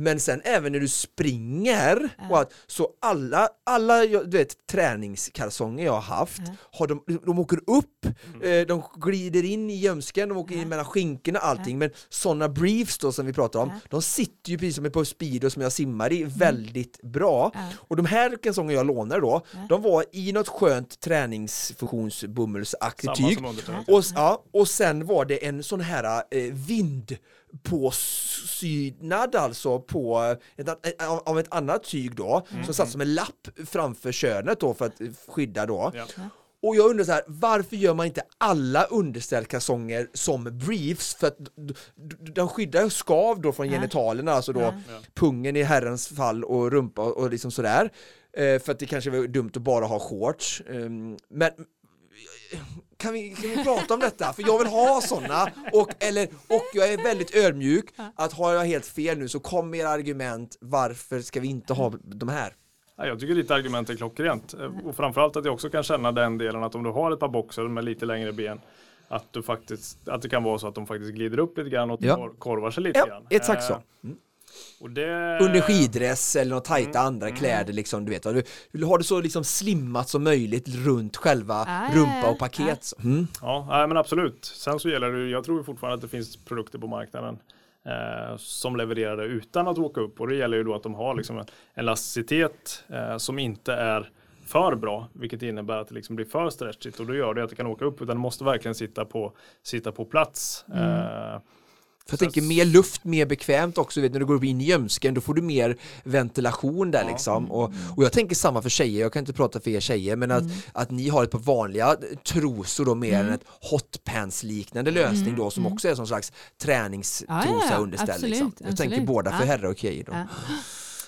Ja. Men sen även när du springer, och att, så alla, alla jag- du vet, träningskalsonger jag har haft, har de, de åker upp, eh, de glider in i gömsken, de åker in mellan skinkorna allting, men sådana briefs då som vi pratar om, de sitter ju precis som på Speedo som jag simmar i, väldigt bra. Och de här kalsonger jag lånade då, de var i något skönt träningsfunktionsbomullsaktigt Samma tyg. Och, ja, och sen var det en sån här eh, vindpåsynad alltså på ett, av- ett annat tyg då som satt som en lapp framför könet då för att skydda då. Ja. Och jag undrar så här, varför gör man inte alla underställkalsonger som briefs? För att de skyddar skav då från genitalerna, alltså då pungen i herrens fall och rumpa och, liksom sådär. Eh, för att det kanske var dumt att bara ha shorts. Ehm, men kan vi, kan vi prata om detta? För jag vill ha sådana och, eller, och jag är väldigt ödmjuk att har jag helt fel nu så kom era argument varför ska vi inte ha de här? Ja, jag tycker ditt argument är klockrent. Eh, Och framförallt att jag också kan känna den delen att om du har ett par boxer med lite längre ben att, du faktiskt, att det kan vara så att de faktiskt glider upp lite grann och Ja. kor- korvar sig lite Ja, grann. exakt så. Eh, Och det, Under skiddress eller något tajta andra kläder liksom, du vet. Du vill ha det så liksom slimmat som möjligt runt själva ja, rumpa och paket. så. Mm. Ja, nej, men absolut. Sen så gäller det, jag tror fortfarande att det finns produkter på marknaden eh, som levererar det utan att åka upp och det gäller ju då att de har liksom en elasticitet eh, som inte är för bra, vilket innebär att det liksom blir för stretchigt och då gör det att det kan åka upp utan det måste verkligen sitta på, sitta på plats. Eh, För jag tänker mer luft, mer bekvämt också, vet, när du går in i gömsken då får du mer ventilation där liksom. Och, och jag tänker samma för tjejer, jag kan inte prata för er tjejer, men att, att ni har ett par vanliga trosor då mer än ett hotpants liknande lösning då som också är som slags träningstrosa Ja, ja, ja. underställ. Absolut, Liksom. Jag tänker absolut. båda för Ja. herrar och tjejer. Då. Ja.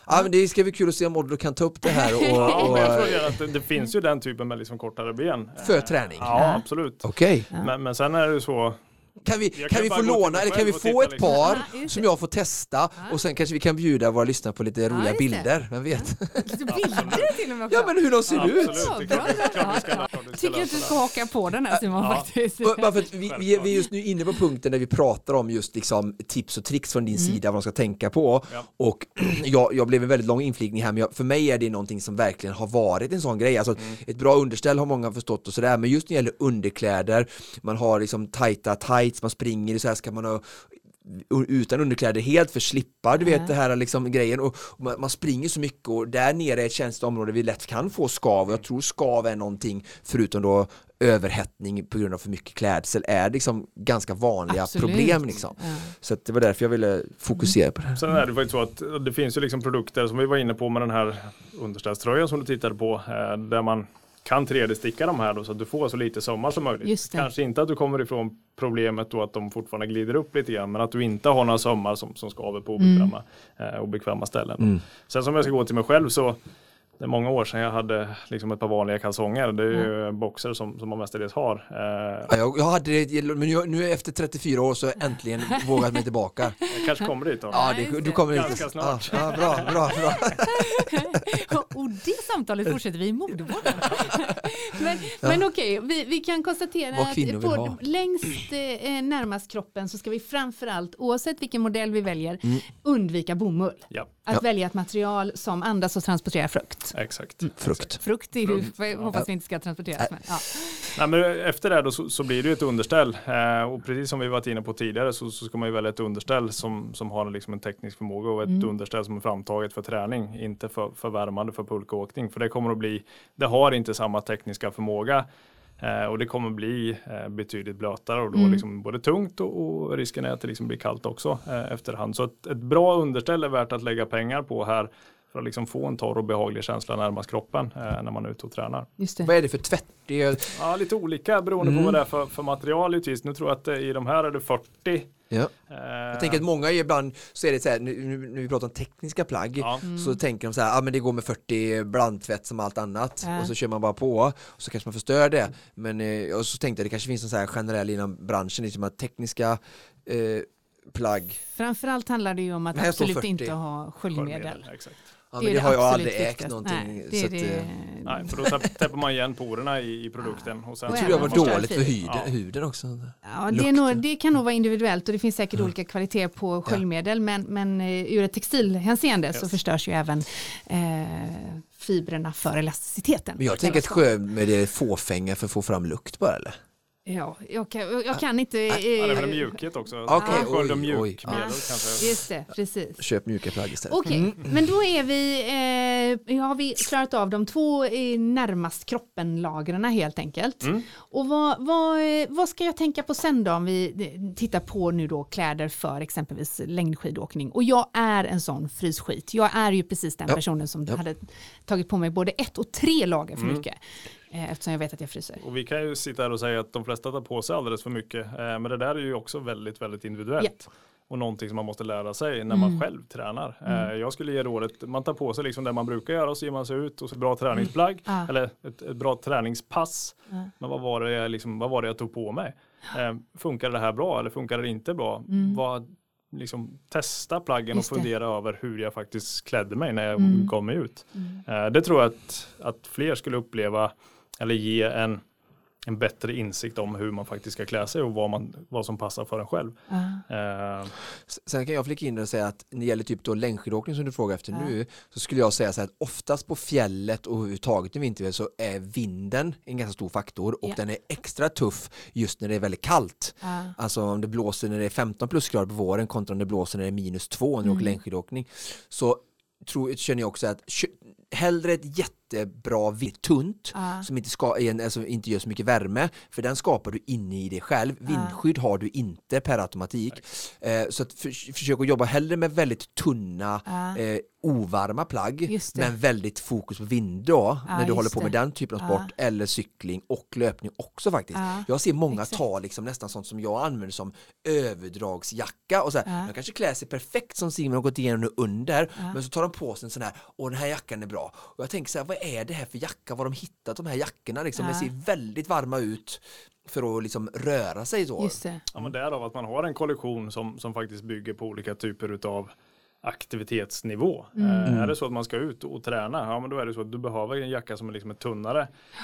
Ja, men det ska bli kul att se om Odlo kan ta upp det här och, ja, och, men jag tror att det, det finns ju den typen med liksom kortare ben. för Eh, träning. Ja, absolut. Okej, Men, men sen är det ju så, kan vi, kan kan vi få låna eller kan vi få ett liksom. par Ja, just som jag får testa och sen kanske vi kan bjuda våra lyssnare på lite roliga bilder, vem vet? Lite bilder till och med också. Ja men hur de ser ut! absolut. Vi ska Tycker att du ska haka på den här Simon Ja. faktiskt. Bara för att vi, vi, är- vi är just nu inne på punkten där vi pratar om just liksom tips och tricks från din sida vad de ska tänka på Ja. och jag, jag blev en väldigt lång inflikning här men jag, för mig är det någonting som verkligen har varit en sån grej alltså ett bra underställ har många förstått och sådär men just när det gäller underkläder man har liksom tajta tights man springer i så här ska man ha utan underkläder helt för slippa du vet det här liksom grejen och, och man, man springer så mycket och där nere är ett känsligt område vi lätt kan få skav och jag tror skav är någonting förutom då överhettning på grund av för mycket klädsel är liksom ganska vanliga Absolut. problem liksom. Ja. Så att det var därför jag ville fokusera på det här. Sen är det faktiskt så att det finns ju liksom produkter som vi var inne på med den här underställströjan som du tittade på eh, där man kan 3D-sticka de här då, så att du får så lite sömmar som möjligt. Just det. Kanske inte att du kommer ifrån problemet då att de fortfarande glider upp lite grann men att du inte har några sömmar som, som skaver på obekväma, Mm. eh, obekväma ställen. Sen som jag ska gå till mig själv så det är många år sedan jag hade liksom ett par vanliga kalsonger. Det är ju boxer som, som man mestadels har. Eh, Ja, jag, jag hade det, men nu, nu efter 34 år så har jag äntligen vågat mig tillbaka. jag kanske kommer dit då. Ja, det, du kommer Ganska inte... snart. Ja, ja, bra, bra, bra. Och det samtalet fortsätter vi i modevården. men men okej, vi, vi kan konstatera att på, längst eh, närmast kroppen så ska vi framförallt, oavsett vilken modell vi väljer, Mm. undvika bomull. Ja, Att välja ett material som andas och transporterar frukt. Exakt. Frukt. Frukt är ju, hoppas vi inte ska transporteras. Men, ja. Nej, men efter det då så, så blir det ju ett underställ eh, och precis som vi varit inne på tidigare så, så ska man ju välja ett underställ som, som har liksom en teknisk förmåga och ett underställ som är framtaget för träning, inte för, för värmande för pulkåkning. För det kommer att bli, det har inte samma tekniska förmåga eh, och det kommer bli eh, betydligt blötare och då liksom både tungt och, och risken är att det liksom blir kallt också eh, efterhand. Så ett, ett bra underställ är värt att lägga pengar på här för att liksom få en torr och behaglig känsla närmast kroppen eh, när man är ute och tränar. Just det. Vad är det för tvätt? Det är, Ja, lite olika beroende på vad det är för, för material givetvis. Nu tror jag att eh, i de här är det 40. ja. Eh, Jag tänker att många ibland så är det så här, nu, nu när vi pratar om tekniska plagg Ja. så tänker de så här, ah, men det går med 40 blandtvätt som allt annat Ja. och så kör man bara på och så kanske man förstör det. Men eh, och så tänkte jag det kanske finns en så här generell inom branschen, liksom att tekniska eh, plagg, Framförallt handlar det ju om att absolut 40. inte ha sköljmedel. Exakt. Ja, Det men det har jag aldrig ägt någonting. Nej, det så att, det- eh, Nej, för då täpp- täpper man igen porerna i, i produkten. Och sen jag så- tror jag var dåligt för huden, Ja. huden också. Ja, det, är nog, det kan nog vara individuellt och det finns säkert olika kvaliteter på sköljmedel men, men eh, ur ett textilhänseende så Yes. förstörs ju även eh, fibrerna för elasticiteten. Men jag tänker att sjömedel är fåfänga för att få fram lukt bara eller? Ja, jag kan, jag kan inte... Ja, det är väl Eh, mjukhet också. Okej, Sköld och oj, mjukmedel oj. Ja. kanske. just det, precis. Köp mjuka plagg istället. Okej, Mm. men då är vi, eh, har vi klarat av de två eh, närmast kroppen-lagren helt enkelt. Mm. Och vad, vad, eh, vad ska jag tänka på sen då om vi eh, tittar på nu då kläder för exempelvis längdskidåkning? Och jag är en sån frysskit. Jag är ju precis den Ja. personen som Ja. hade tagit på mig både ett och tre lager för Mm. mycket. Eh, eftersom jag vet att jag fryser. Och vi kan ju sitta här och säga att de flesta tar på sig alldeles för mycket. Eh, Men det där är ju också väldigt, väldigt individuellt. Och någonting som man måste lära sig när man Mm. själv tränar. Eh, Jag skulle ge rådet, man tar på sig liksom det man brukar göra och så ger man sig ut och så bra träningsplagg. Ja. Eller ett, ett bra träningspass. Ja. Men vad var, det jag, liksom, vad var det jag tog på mig? Eh, funkar det här bra eller funkar det inte bra? Vad, liksom, testa plaggen Mm. Och fundera över hur jag faktiskt klädde mig när jag Mm. mig ut. Eh, det tror jag att, att fler skulle uppleva eller ge en, en bättre insikt om hur man faktiskt ska klä sig och vad, man, vad som passar för en själv. S- Sen kan jag flika in och säga att när det gäller typ då längdskidåkning som du frågar efter Ja. nu så skulle jag säga så här att oftast på fjället och överhuvudtaget i vinterväder så är vinden en ganska stor faktor och Ja. den är extra tuff just när det är väldigt kallt. Ja. Alltså om det blåser när det är 15 plusgrader på våren kontra om det blåser när det är minus 2 när du Mm. åker längdskidåkning. Så tror, känner jag också att hellre ett jättebra vitt tunt Ja. som inte, ska, alltså inte gör så mycket värme för den skapar du inne i dig själv. Vindskydd har du inte per automatik. Eh, så att för, försök att jobba hellre med väldigt tunna eh, ovarma plagg men väldigt fokus på vind då när du håller på med det. den typen av sport eller cykling och löpning också faktiskt. Ja. Jag ser många Exakt. ta liksom nästan sånt som jag använder som överdragsjacka och så här, de kanske klär sig perfekt som Simon har gått igenom nu under men så tar de på sig en sån här, och den här jackan är bra. Och jag tänker så här, vad är det här för jacka? Var har de hittat de här jackorna liksom? Ja. De ser väldigt varma ut för att liksom röra sig så. Just det. ja, men därav att man har en kollektion som, som faktiskt bygger på olika typer utav aktivitetsnivå. Mm. Eh, är det så att man ska ut och träna, ja men då är det så att du behöver en jacka som är liksom är tunnare.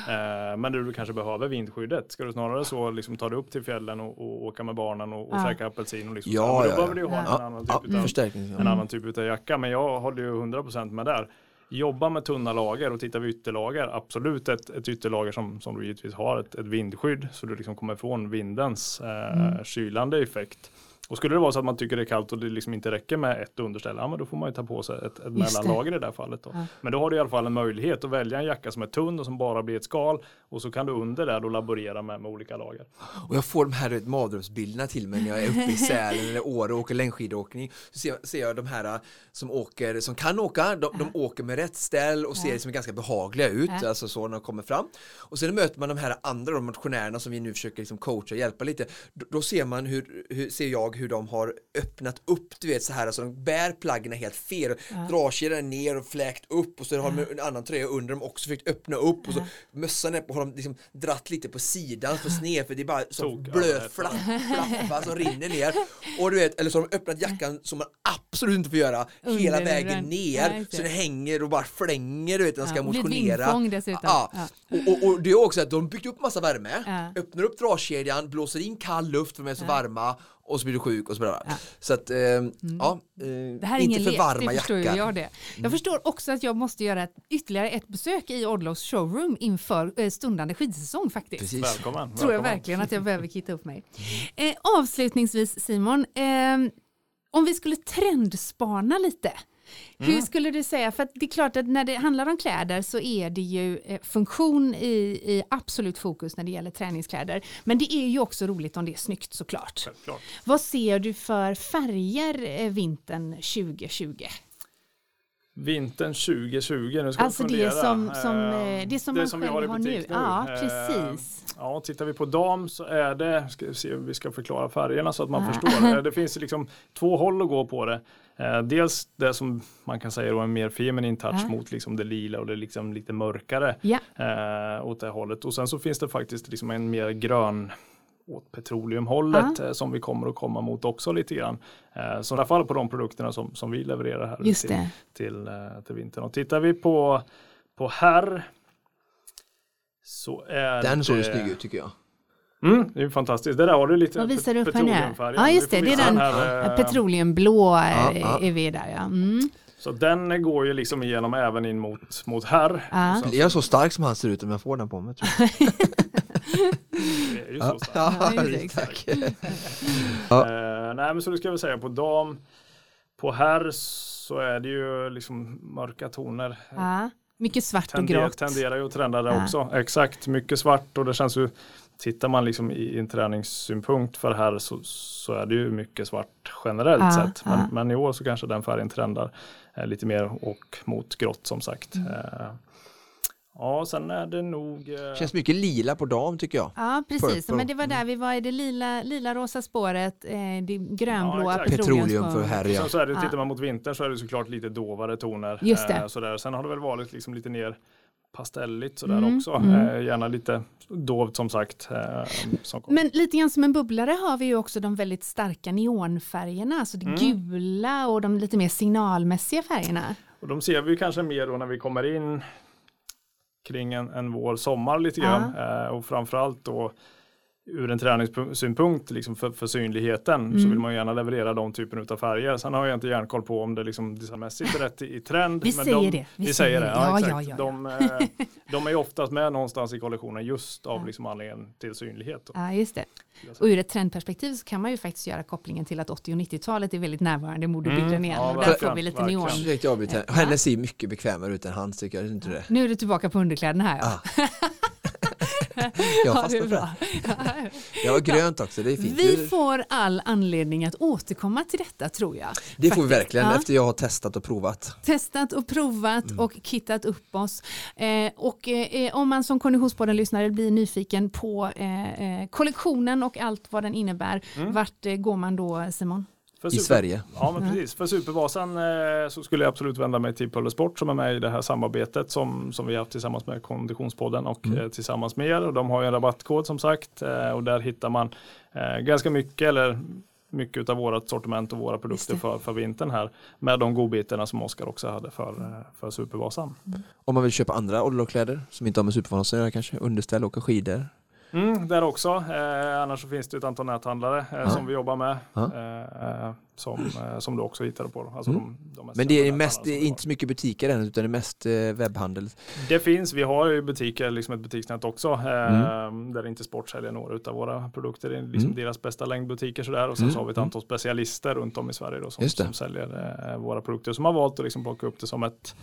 Eh, men du kanske behöver vindskyddet. Ska du snarare så liksom ta dig upp till fjällen och, och åka med barnen och, och Ja. käka apelsin och liksom, Ja, men då ja, behöver du ju ha ja. en annan Ja, typ utav förstärkning. en annan typ av jacka. Men jag håller ju 100% med där. Jobba med tunna lager och titta vid ytterlager. Absolut ett, ett ytterlager som, som du givetvis har ett, ett vindskydd så du liksom kommer ifrån vindens eh, kylande effekt. Och skulle det vara så att man tycker det är kallt och det liksom inte räcker med ett underställ, ja men då får man ju ta på sig ett, ett mellanlager i det här fallet. Då. Ja. Men då har du i alla fall en möjlighet att välja en jacka som är tunn och som bara blir ett skal och så kan du under där då laborera med, med olika lager. Och jag får de här mardrömsbilderna till mig när jag är uppe i Sälen eller Åre och åker längdskidåkning. Så ser, ser jag de här äh, som åker, som kan åka, de, de åker med rätt ställ och ser Ja. liksom ganska behagliga ut, Ja. alltså så när de kommer fram. Och sen möter man de här andra de motionärerna som vi nu försöker liksom coacha och hjälpa lite. Då, då ser man hur, hur, ser jag hur de har öppnat upp, du vet så här, alltså de bär plaggen helt fel, Ja. dragkedjan ner och fläkt upp och så har de en annan tröja under dem också försökt öppna upp och så mössan är på, har de liksom dratt lite på sidan för sned för det är bara ja, blöt flapp, flappa som rinner ner och du vet, eller så har de öppnat jackan som man absolut inte får göra hela Under vägen den. ner Ja, så det hänger och bara flänger du vet när de ska Ja, motionera. Ja. Ja. Och, och, och det är också att de byggt upp massa värme, Ja. öppnar upp dragkedjan, blåser in kall luft för de är så Ja. varma och så blir du sjuk och så blir det. Ja. Så att, eh, ja, eh, Det här är inte ingen för lek, varma det förstår ju jackor. jag det. Jag förstår också att jag måste göra ett, ytterligare ett besök i Odlos showroom inför eh, stundande skidsäsong faktiskt. Precis. Välkommen! Tror jag välkommen. verkligen att jag behöver kitta upp mig. Eh, avslutningsvis Simon, eh, om vi skulle trendspana lite. Mm. Hur skulle du säga, för det är klart att när det handlar om kläder så är det ju eh, funktion i, i absolut fokus när det gäller träningskläder. Men det är ju också roligt om det är snyggt såklart. Självklart. Vad ser du för färger eh, vintern 2020? Vintern 2020, nu ska Alltså vi det fundera. som, som, Eh, eh, det som man vi själv har i har butik nu. Ja, Eh, precis. Ja, tittar vi på dam så är det, ska vi, se, vi ska förklara färgerna så att man Ja. förstår. Det finns liksom två håll att gå på det. Eh, Dels det som man kan säga är en mer feminin touch Ja. mot liksom det lila och det liksom lite mörkare Ja. eh, åt det hållet. Och sen så finns det faktiskt liksom en mer grön åt petroleumhållet eh, som vi kommer att komma mot också lite grann. Eh, så i alla fall på de produkterna som, som vi levererar här Just till, det. till, eh, till vintern. Och tittar vi på, på här så är Den såg ju snygg ut tycker jag. Mm, det är fantastiskt. Det där har du lite Vad visar du upp petroleumfärg. Ja just det, det är visa den här, eh, petroleumblå eh, Ja, ja. är vi där ja. Mm. Så den går ju liksom igenom även in mot, mot här. Ja. Och Blir jag så stark som han ser ut om jag får den på mig? Tror jag. Det är ju så starkt. Ja, det, exakt. tack. Eh, nej men så det ska jag säga på dam. På här så är det ju liksom mörka toner. Ja. Mycket svart och Tenderar, grått. tenderar ju att trenda där Ja. också. Exakt, mycket svart och det känns ju Tittar man liksom i en träningssynpunkt för här så, så är det ju mycket svart generellt Ja, sett. Men, ja. men i år så kanske den färgen trendar eh, lite mer och mot grått som sagt. Mm. Eh, ja, sen är det nog eh, Känns mycket lila på dam tycker jag. Ja, precis. Purple. Men det var där vi var i det lila, lila rosa spåret, eh, det grönblåa Ja. Petroleum för här ja. Sen så är det, tittar man mot vintern så är det såklart lite dovare toner. Just det. Eh, sådär. Sen har det väl varit liksom lite mer pastelligt sådär Mm, också. mm. Eh, gärna lite dovt som sagt. Eh, som. Men lite grann som en bubblare har vi ju också de väldigt starka neonfärgerna, alltså det Mm. gula och de lite mer signalmässiga färgerna. Och de ser vi kanske mer då när vi kommer in kring en, en vår, sommar lite grann. Eh, och framförallt då ur en träningssynpunkt liksom för, för synligheten Mm. så vill man gärna leverera de typen av färger. Sen har jag inte järnkoll på om det liksom designmässigt är rätt i, i trend. Vi men säger de, det. Vi, säger det, ja, Ja, ja, ja, ja. De, eh, de är ju oftast med någonstans i kollektionen just av Ja. liksom anledningen till synlighet. Då, Ja, just det. Och ur ett trendperspektiv så kan man ju faktiskt göra kopplingen till att 80 och 90-talet är väldigt närvarande i modebilden Mm, igen. och där får vi lite neon. Ursäkta jag avbryter. Ja. Henne ser mycket bekvämare ut än hans tycker jag, det inte det? Nu är du tillbaka på underkläderna här. Ja. Ah. Jag Ja, det är fastnar för bra. det. Jag har grönt också, det är fint. Vi får all anledning att återkomma till detta tror jag. Det får vi faktiskt. verkligen Ja. efter jag har testat och provat. testat och provat Mm. och kittat upp oss. Eh, och eh, om man som Konditionspodden-lyssnare blir nyfiken på eh, eh, kollektionen och allt vad den innebär, Mm. vart eh, går man då Simon? För I super- Sverige. Ja men Ja. precis, för Supervasan eh, så skulle jag absolut vända mig till Pölle Sport som är med i det här samarbetet som, som vi har haft tillsammans med Konditionspodden och Mm. eh, tillsammans med er. Och de har ju en rabattkod som sagt eh, och där hittar man eh, ganska mycket eller mycket av vårat sortiment och våra produkter för, för vintern här med de godbitarna som Oskar också hade för, eh, för Supervasan. Om man vill köpa andra ollokläder som inte har med supervasan att göra kanske, underställ, åka skidor. Mm, där också. Eh, annars finns det ett antal näthandlare eh, Ja. som vi jobbar med. Ja. Eh, som, eh, som du också hittar på. Alltså Mm. de, de Men det är mest, inte så mycket butiker än utan det är mest eh, webbhandel. Det finns, vi har ju butiker, liksom ett butiksnät också, eh, Mm. där inte Sport säljer några av våra produkter. Det är liksom Mm. deras bästa längdbutiker sådär. Och sen Mm. så har vi ett antal specialister runt om i Sverige då, som, som säljer eh, våra produkter. Som har valt att liksom plocka upp det som ett, eh,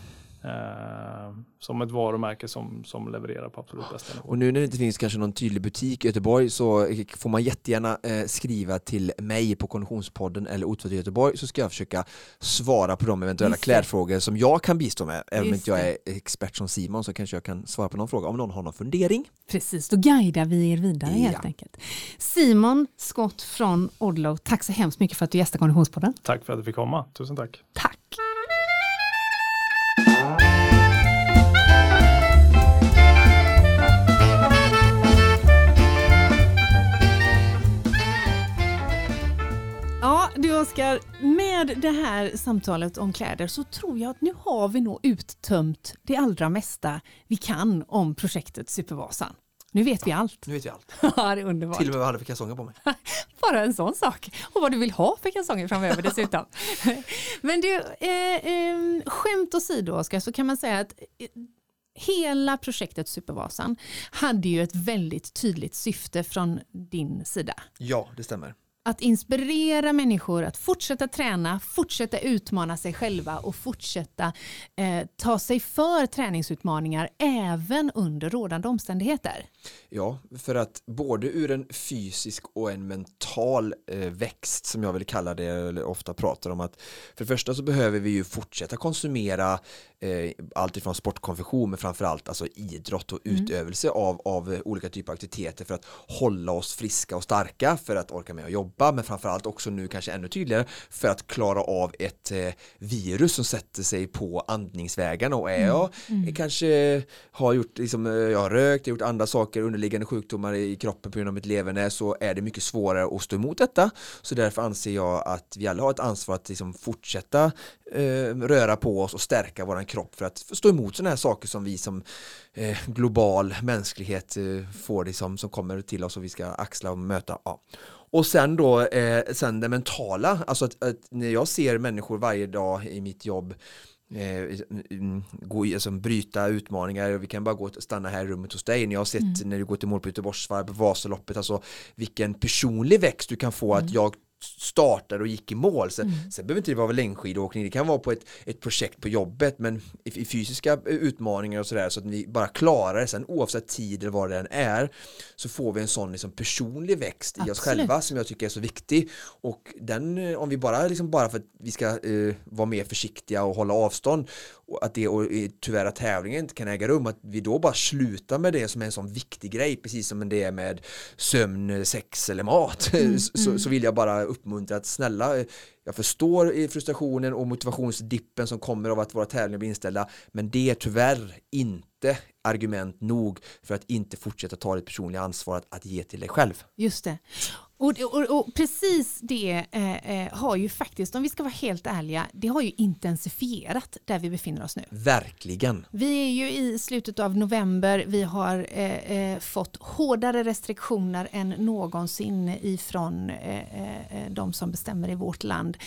som ett varumärke som, som levererar på absolut bästa nivå. Och nu när det inte finns kanske någon tydlig butik i Göteborg så får man jättegärna eh, skriva till mig på Konditionspodden eller Otvetydigt i Göteborg så ska jag försöka svara på de eventuella klädfrågor som jag kan bistå med. Även om inte jag är expert som Simon så kanske jag kan svara på någon fråga om någon har någon fundering. Precis, då guidar vi er vidare Ja. helt enkelt. Simon Skott från Odlo, tack så hemskt mycket för att du gästade Konditionspodden. Tack för att du fick komma. Tusen tack. Tack! Oskar, med det här samtalet om kläder så tror jag att nu har vi nog uttömt det allra mesta vi kan om projektet Supervasan. Nu vet vi allt. Nu vet jag allt. Ja, det är underbart. Till och med vad jag hade för kalsonger på mig. Bara en sån sak. Och vad du vill ha för kalsonger framöver dessutom. Men du, eh, eh, skämt åsido Oskar, så kan man säga att eh, hela projektet Supervasan hade ju ett väldigt tydligt syfte från din sida. Ja, det stämmer. Att inspirera människor att fortsätta träna, fortsätta utmana sig själva och fortsätta eh, ta sig för träningsutmaningar även under rådande omständigheter. Ja, för att både ur en fysisk och en mental eh, växt som jag vill kalla det, eller ofta pratar om att för det första så behöver vi ju fortsätta konsumera eh, allt ifrån sportkonfektion men framförallt alltså idrott och utövelse av, av olika typer av aktiviteter för att hålla oss friska och starka för att orka med att jobba jobba men framförallt också nu kanske ännu tydligare för att klara av ett eh, virus som sätter sig på andningsvägarna och är Mm. jag Mm. kanske har gjort, liksom, eh, jag har rökt, jag har gjort andra saker, underliggande sjukdomar i kroppen på grund av mitt leverne så är det mycket svårare att stå emot detta så därför anser jag att vi alla har ett ansvar att liksom fortsätta eh, röra på oss och stärka våran kropp för att stå emot sådana här saker som vi som eh, global mänsklighet eh, får liksom, som kommer till oss och vi ska axla och möta. Ja. Och sen då, eh, sen det mentala, alltså att, att när jag ser människor varje dag i mitt jobb eh, mm, gå, alltså, bryta utmaningar, vi kan bara gå och stanna här i rummet hos dig, när jag har sett när du går till mål på Göteborgsvarv, på Vasaloppet, alltså vilken personlig växt du kan få att jag startade och gick i mål. Sen, sen behöver inte det vara längdskidåkning, det kan vara på ett, ett projekt på jobbet men i, i fysiska utmaningar och sådär så att vi bara klarar det sen oavsett tid eller vad det än är så får vi en sån liksom, personlig växt i oss Absolut. själva som jag tycker är så viktig och den eh, om vi bara liksom bara för att vi ska eh, vara mer försiktiga och hålla avstånd att det och tyvärr att tävlingen inte kan äga rum att vi då bara slutar med det som är en sån viktig grej precis som det är med sömn, sex eller mat så, så vill jag bara uppmuntra att snälla jag förstår frustrationen och motivationsdippen som kommer av att våra tävlingar blir inställda men det är tyvärr inte argument nog för att inte fortsätta ta ditt personliga ansvar att, att ge till dig själv. Just det. Och, och, och precis det eh, eh, har ju faktiskt, om vi ska vara helt ärliga, det har ju intensifierat där vi befinner oss nu. Verkligen. Vi är ju i slutet av november, vi har eh, eh, fått hårdare restriktioner än någonsin ifrån eh, eh, de som bestämmer i vårt land.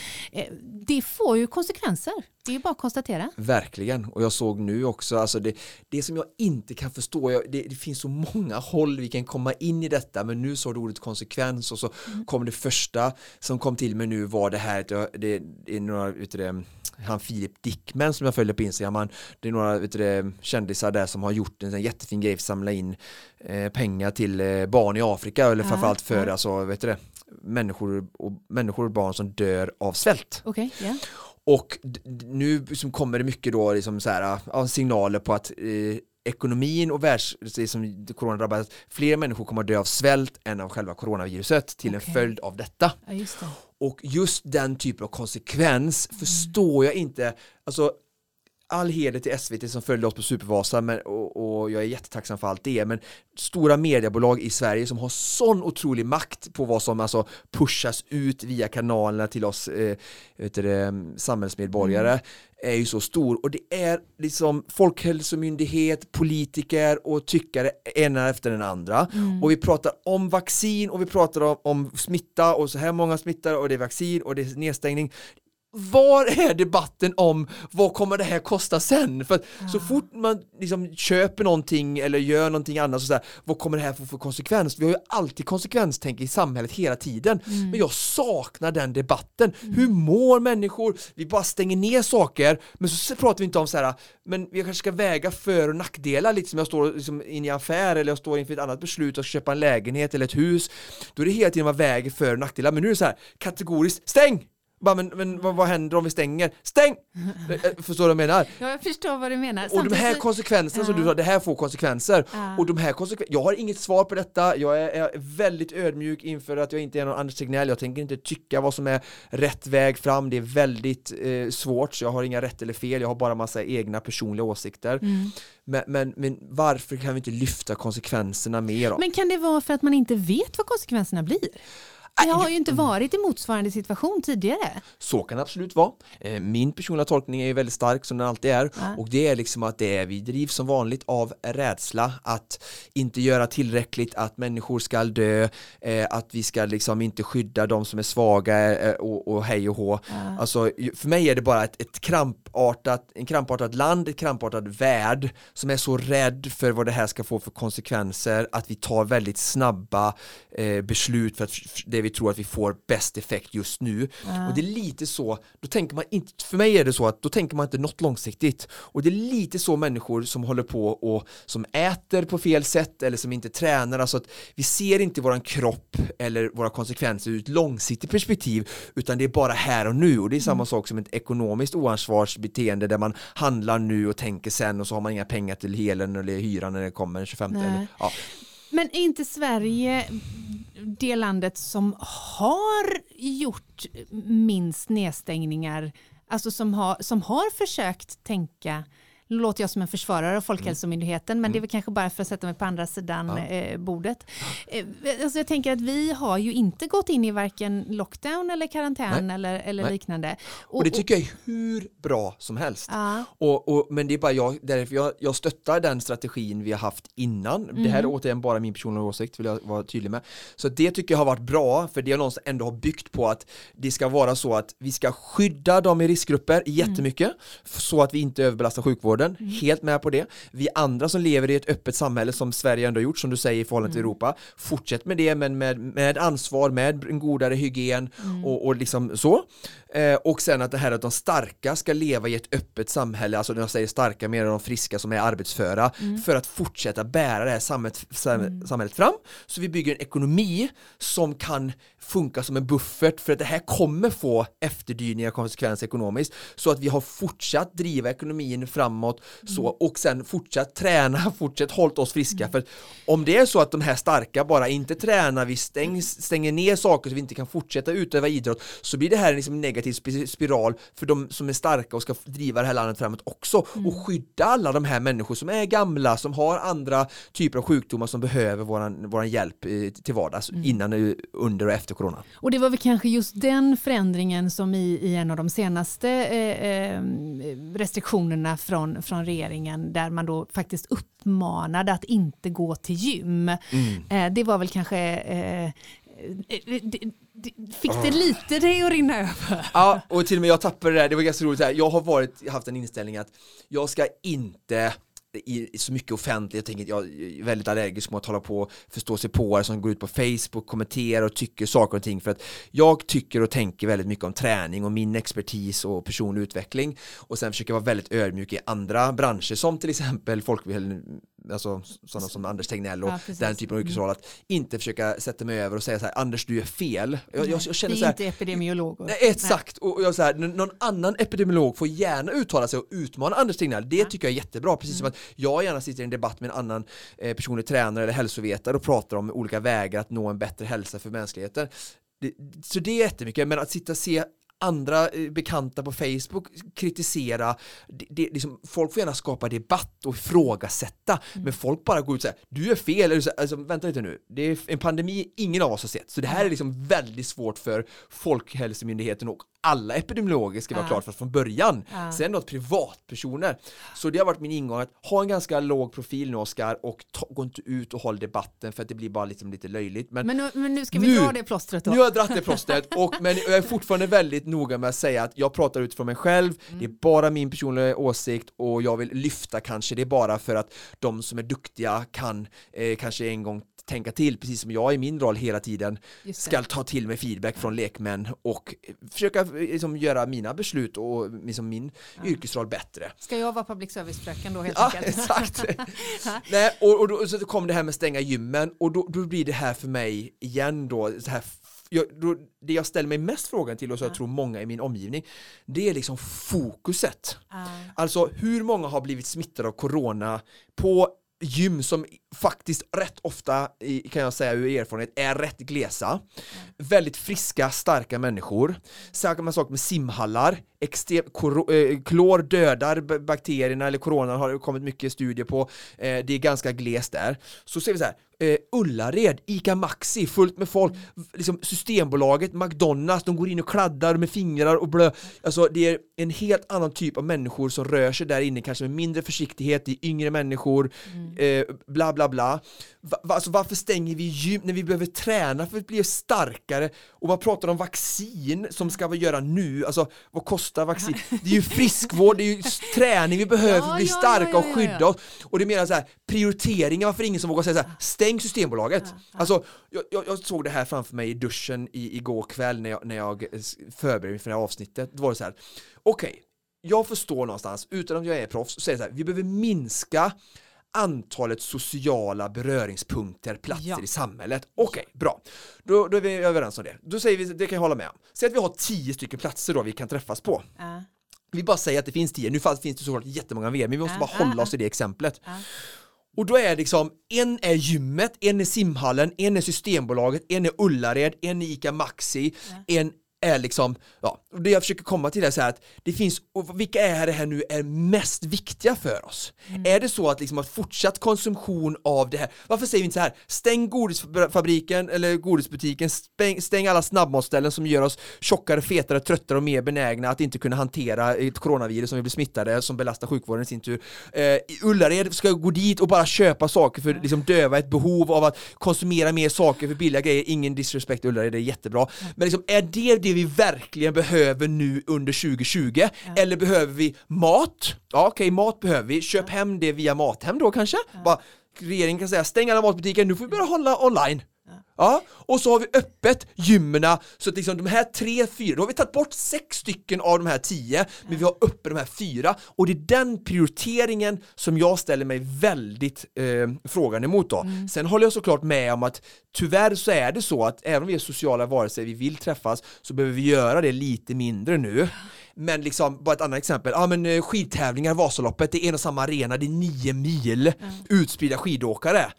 Det får ju konsekvenser, det är ju bara att konstatera. Verkligen, och jag såg nu också, alltså det, det som jag inte kan förstå, jag, det, det finns så många håll vi kan komma in i detta, men nu så har du ordet konsekvens och så kom det första som kom till mig nu var det här, det, det är några, du det, han Filip Dickman som jag följer på Instagram, han, det är några du det, kändisar där som har gjort en sån jättefin grej för att samla in eh, pengar till eh, barn i Afrika, eller Ja, framförallt för ja. alltså, vet du det, människor och, människor och barn som dör av svält. Okej, ja. Och nu som kommer det mycket då liksom så här, signaler på att eh, ekonomin och världs, som corona drabbar, att fler människor kommer att dö av svält än av själva coronaviruset till Okej. en följd av detta. ja, just det. Och just den typen av konsekvens förstår jag inte, alltså all heder till SVT som följde oss på Supervasa men, och, och jag är jättetacksam för allt det men stora mediebolag i Sverige som har sån otrolig makt på vad som alltså pushas ut via kanalerna till oss eh, det, samhällsmedborgare är ju så stor. Och det är liksom folkhälsomyndighet, politiker och tyckare ena efter den andra. Och vi pratar om vaccin och vi pratar om, om smitta och så här många smittade och det är vaccin och det är nedstängning var är debatten om vad kommer det här kosta sen? För att så fort man liksom köper någonting eller gör någonting annat så så här, vad kommer det här få för konsekvens? Vi har ju alltid konsekvenstänk i samhället hela tiden men jag saknar den debatten. Hur mår människor? Vi bara stänger ner saker men så pratar vi inte om så här men vi kanske ska väga för och nackdelar lite som jag står liksom in i affär eller jag står inför ett annat beslut att köpa en lägenhet eller ett hus då är det hela tiden man väger för och nackdelar men nu är det så här kategoriskt stäng! Bara, men men vad, vad händer om vi stänger? Stäng! Eh, eh, Förstår du vad jag menar? Ja, jag förstår vad du menar. Och de här Samtidigt- konsekvenserna som Ja. du sa, det här får konsekvenser. Ja. Och de här konsekvenserna, jag har inget svar på detta, jag är, är väldigt ödmjuk inför att jag inte är någon Anders Tegnell, jag tänker inte tycka vad som är rätt väg fram, det är väldigt eh, svårt, så jag har inga rätt eller fel, jag har bara massa egna personliga åsikter. Mm. Men, men, men varför kan vi inte lyfta konsekvenserna mer? Då? Men kan det vara för att man inte vet vad konsekvenserna blir? Det har ju inte varit i motsvarande situation tidigare. Så kan det absolut vara. Eh, Min personliga tolkning är ju väldigt stark som den alltid är Ja. och det är liksom att det är, vi drivs som vanligt av rädsla att inte göra tillräckligt, att människor ska dö, eh, att vi ska liksom inte skydda de som är svaga eh, och, och hej och hå. Alltså ju- för mig är det bara ett, ett krampartat, en krampartat land, ett krampartad värld som är så rädd för vad det här ska få för konsekvenser att vi tar väldigt snabba eh, beslut för att det vi tror att vi får bäst effekt just nu. Och det är lite så, då tänker man inte, för mig är det så att då tänker man inte något långsiktigt. Och det är lite så människor som håller på och som äter på fel sätt eller som inte tränar, alltså att vi ser inte våran kropp eller våra konsekvenser ur ett långsiktigt perspektiv utan det är bara här och nu och det är samma sak som ett ekonomiskt oansvarsbeteende där man handlar nu och tänker sen och så har man inga pengar till helen eller hyran när det kommer den 25 Nej. eller, ja. Men är inte Sverige det landet som har gjort minst nedstängningar, alltså som har, som har försökt tänka nu låter jag som en försvarare av Folkhälsomyndigheten, men det är väl kanske bara för att sätta mig på andra sidan Ja. eh, bordet. Eh, alltså jag tänker att vi har ju inte gått in i varken lockdown eller karantän Nej. eller, eller Nej. liknande. Och det tycker jag är hur bra som helst. ja, Och, och, men det är bara jag, därför jag, jag stöttar den strategin vi har haft innan. Det här är Mm. återigen bara min personliga åsikt, vill jag vara tydlig med. Så det tycker jag har varit bra, för det har någonstans ändå har byggt på att det ska vara så att vi ska skydda dem i riskgrupper jättemycket, f- så att vi inte överbelastar sjukvården. Helt med på det. Vi andra som lever i ett öppet samhälle som Sverige ändå gjort, som du säger i förhållande till Europa, fortsätt med det, men med, med ansvar, med en godare hygien och, och liksom så. Eh, och sen att det här att de starka ska leva i ett öppet samhälle, alltså när jag säger starka mer än de friska som är arbetsföra, för att fortsätta bära det här samhället, sam, samhället fram. Så vi bygger en ekonomi som kan funka som en buffert för att det här kommer få efterdyningar, konsekvenser ekonomiskt, så att vi har fortsatt driva ekonomin framåt så, och sen fortsatt träna, fortsatt hållit oss friska. För att om det är så att de här starka bara inte tränar, vi stäng, stänger ner saker så vi inte kan fortsätta utöva idrott, så blir det här liksom en negativ spi- spiral för de som är starka och ska driva det här landet framåt också och skydda alla de här människor som är gamla, som har andra typer av sjukdomar som behöver våran, våran hjälp eh, till vardags innan, eh, under och efter corona. Och det var väl kanske just den förändringen som i, i en av de senaste eh, eh, restriktionerna från, från regeringen där man då faktiskt uppmanade att inte gå till gym. Eh, det var väl kanske eh, eh, det, fick det lite dig att rinna över? Ja, och till och med jag tappade det där, det var ganska roligt här. jag har varit, haft en inställning att jag ska inte i i så mycket offentligt, jag tänker jag är väldigt allergisk mot att hålla på förstå sig på som går ut på Facebook, kommenterar och tycker saker och ting. För att jag tycker och tänker väldigt mycket om träning och min expertis och personlig utveckling. Och sen försöker jag vara väldigt ödmjuk i andra branscher som till exempel folkbildning alltså sådana som Anders Tegnell och Ja, den typen av yrkesroll att inte försöka sätta mig över och säga så här Anders du är fel. Jag, jag, jag känner Vi så är här inte epidemiologer. Nej, exakt, och jag så här, någon annan epidemiolog får gärna uttala sig och utmana Anders Tegnell, det tycker jag är jättebra, precis som att jag gärna sitter i en debatt med en annan eh, personlig tränare eller hälsovetare och pratar om olika vägar att nå en bättre hälsa för mänskligheten. Det, så det är jättemycket, men att sitta och se andra eh, bekanta på Facebook kritisera, det, det, liksom, folk får gärna skapa debatt och ifrågasätta, men folk bara går ut och säger du är fel, eller så, alltså, vänta lite nu, det är en pandemi ingen av oss har sett, så det här är liksom väldigt svårt för Folkhälsomyndigheten och alla epidemiologer ska vara Ja. klart för från början. Ja. Sen då privatpersoner. Så det har varit min ingång att ha en ganska låg profil nu Oskar och ta, gå inte ut och håll debatten för att det blir bara liksom lite löjligt. Men, Men nu, men nu ska vi Nu- dra det plåstret då. nu har jag dratt det plåstret, och, men jag är fortfarande väldigt noga med att säga att jag pratar utifrån mig själv, det är bara min personliga åsikt och jag vill lyfta kanske det är bara för att de som är duktiga kan eh, kanske en gång tänka till, precis som jag i min roll hela tiden det. ska ta till mig feedback från lekmän och försöka liksom, göra mina beslut och liksom, min yrkesroll bättre. Ska jag vara public service-fröken då helt Ja, enkelt? exakt. Nej, och, och då, så kom det här med stänga gymmen och då, då blir det här för mig igen då, så här, jag, då, det jag ställer mig mest frågan till och så jag tror många i min omgivning, det är liksom fokuset. Ah. Alltså hur många har blivit smittade av corona på gym som faktiskt rätt ofta, kan jag säga ur erfarenhet, är rätt glesa. Väldigt friska, starka människor. Samma sak med simhallar. Extrem, eh, klor dödar bakterierna eller coronan har det kommit mycket studier på. Eh, det är ganska glest där. Så ser vi så här, eh, Ullared, Ica Maxi, fullt med folk. Liksom Systembolaget, McDonalds, de går in och kladdar med fingrar och blö. Alltså det är en helt annan typ av människor som rör sig där inne, kanske med mindre försiktighet, det är yngre människor, eh, bla bla bla. Va, alltså varför stänger vi gym när vi behöver träna för att bli starkare? Och man pratar om vaccin som ska vi göra nu, alltså vad kostar vaccin? Det är ju friskvård, det är ju träning vi behöver för att bli starka och skydda oss. Och det menar så här, prioriteringar, varför ingen som vågar säga så här, stäng Systembolaget. Alltså, jag, jag, jag såg det här framför mig i duschen i, igår kväll när jag, när jag eh, förberedde mig för det här avsnittet. Då var det så här, okej, jag förstår någonstans, utan att jag är proffs, så säger jag så här, vi behöver minska antalet sociala beröringspunkter, platser Ja. i samhället. Okej, bra. Då, då är vi överens om det. Då säger vi, det kan jag hålla med om. Säg att vi har tio stycken platser då vi kan träffas på. Ah. Vi bara säger att det finns tio, nu finns det såklart jättemånga mer, men vi måste Ja, bara ja, hålla oss i det exemplet. Och då är liksom, en är gymmet, en är simhallen, en är Systembolaget, en är Ullared, en är ICA Maxi, en är liksom, ja, och det jag försöker komma till är så här att det finns, och vilka är det här nu är mest viktiga för oss? Är det så att liksom att fortsatt konsumtion av det här, varför säger vi inte så här, stäng godisfabriken eller godisbutiken, stäng, stäng alla snabbmatsställen som gör oss tjockare, fetare, tröttare och mer benägna att inte kunna hantera ett coronavirus som vi blir smittade, som belastar sjukvården i sin tur. Eh, Ullared ska gå dit och bara köpa saker för att liksom döva ett behov av att konsumera mer saker för billiga grejer, ingen disrespect Ullared, det är jättebra. Men liksom, är det det vi verkligen behöver nu under 2020? Ja. Eller behöver vi mat? Ja okej, okay, mat behöver vi. Köp ja. hem det via Mathem då kanske. Bara, regeringen kan säga stäng alla matbutiker, nu får vi börja hålla online. Ja, och så har vi öppet gymmerna så att liksom de här tre, fyra, då har vi tagit bort sex stycken av de här tio, men vi har öppet de här fyra och det är den prioriteringen som jag ställer mig väldigt eh, frågan emot då. Mm. Sen håller jag såklart med om att tyvärr så är det så att även om vi är sociala varelser, vi vill träffas, så behöver vi göra det lite mindre nu. Men liksom, bara ett annat exempel, ja men eh, skidtävlingar, Vasaloppet, det är en och samma arena, det är nio mil mm. utspridda skidåkare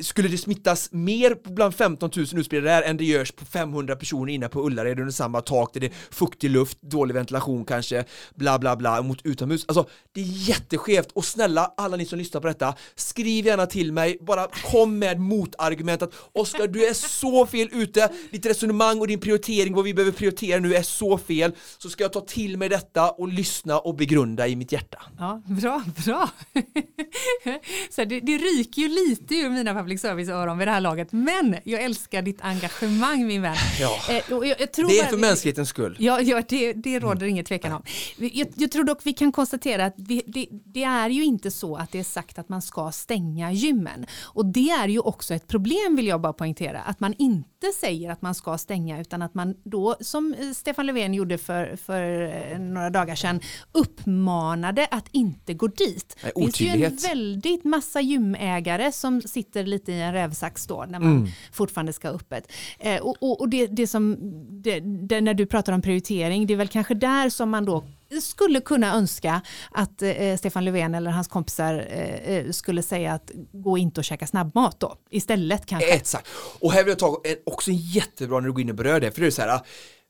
skulle det smittas mer bland 15 000 utspridda där än det görs på 500 personer inne på Ullared under samma tak där det är fuktig luft, dålig ventilation kanske, bla bla bla mot utomhus. Alltså det är jätteskevt och snälla alla ni som lyssnar på detta, skriv gärna till mig, bara kom med motargument att Oskar du är så fel ute, ditt resonemang och din prioritering, vad vi behöver prioritera nu är så fel, så ska jag ta till mig detta och lyssna och begrunda i mitt hjärta. Ja, bra, bra. så det, det ryker ju lite ur mina public service-öron vid det här laget. Men jag älskar ditt engagemang min vän. Ja. Eh, jag, jag det är för mänsklighetens skull. Ja, ja det, det råder mm. ingen tvekan om. Jag, jag, tror dock vi kan konstatera att vi, det, det, är ju inte så att det är sagt att man ska stänga gymmen. Och det är ju också ett problem vill jag bara poängtera. Att man inte säger att man ska stänga utan att man då som Stefan Löfven gjorde för, för eh, några dagar sedan uppmanade att inte gå dit. Nej, det finns ju en väldigt massa gymägare som sitter lite i en rävsax då när man mm. fortfarande ska ha öppet. Eh, och, och, och det, det som, det, det, när du pratar om prioritering, det är väl kanske där som man då skulle kunna önska att eh, Stefan Löfven eller hans kompisar eh, eh skulle säga att gå inte och käka snabbmat då istället kanske. Exakt, och här vill jag ta också en jättebra när du går in och berör det, för det är så här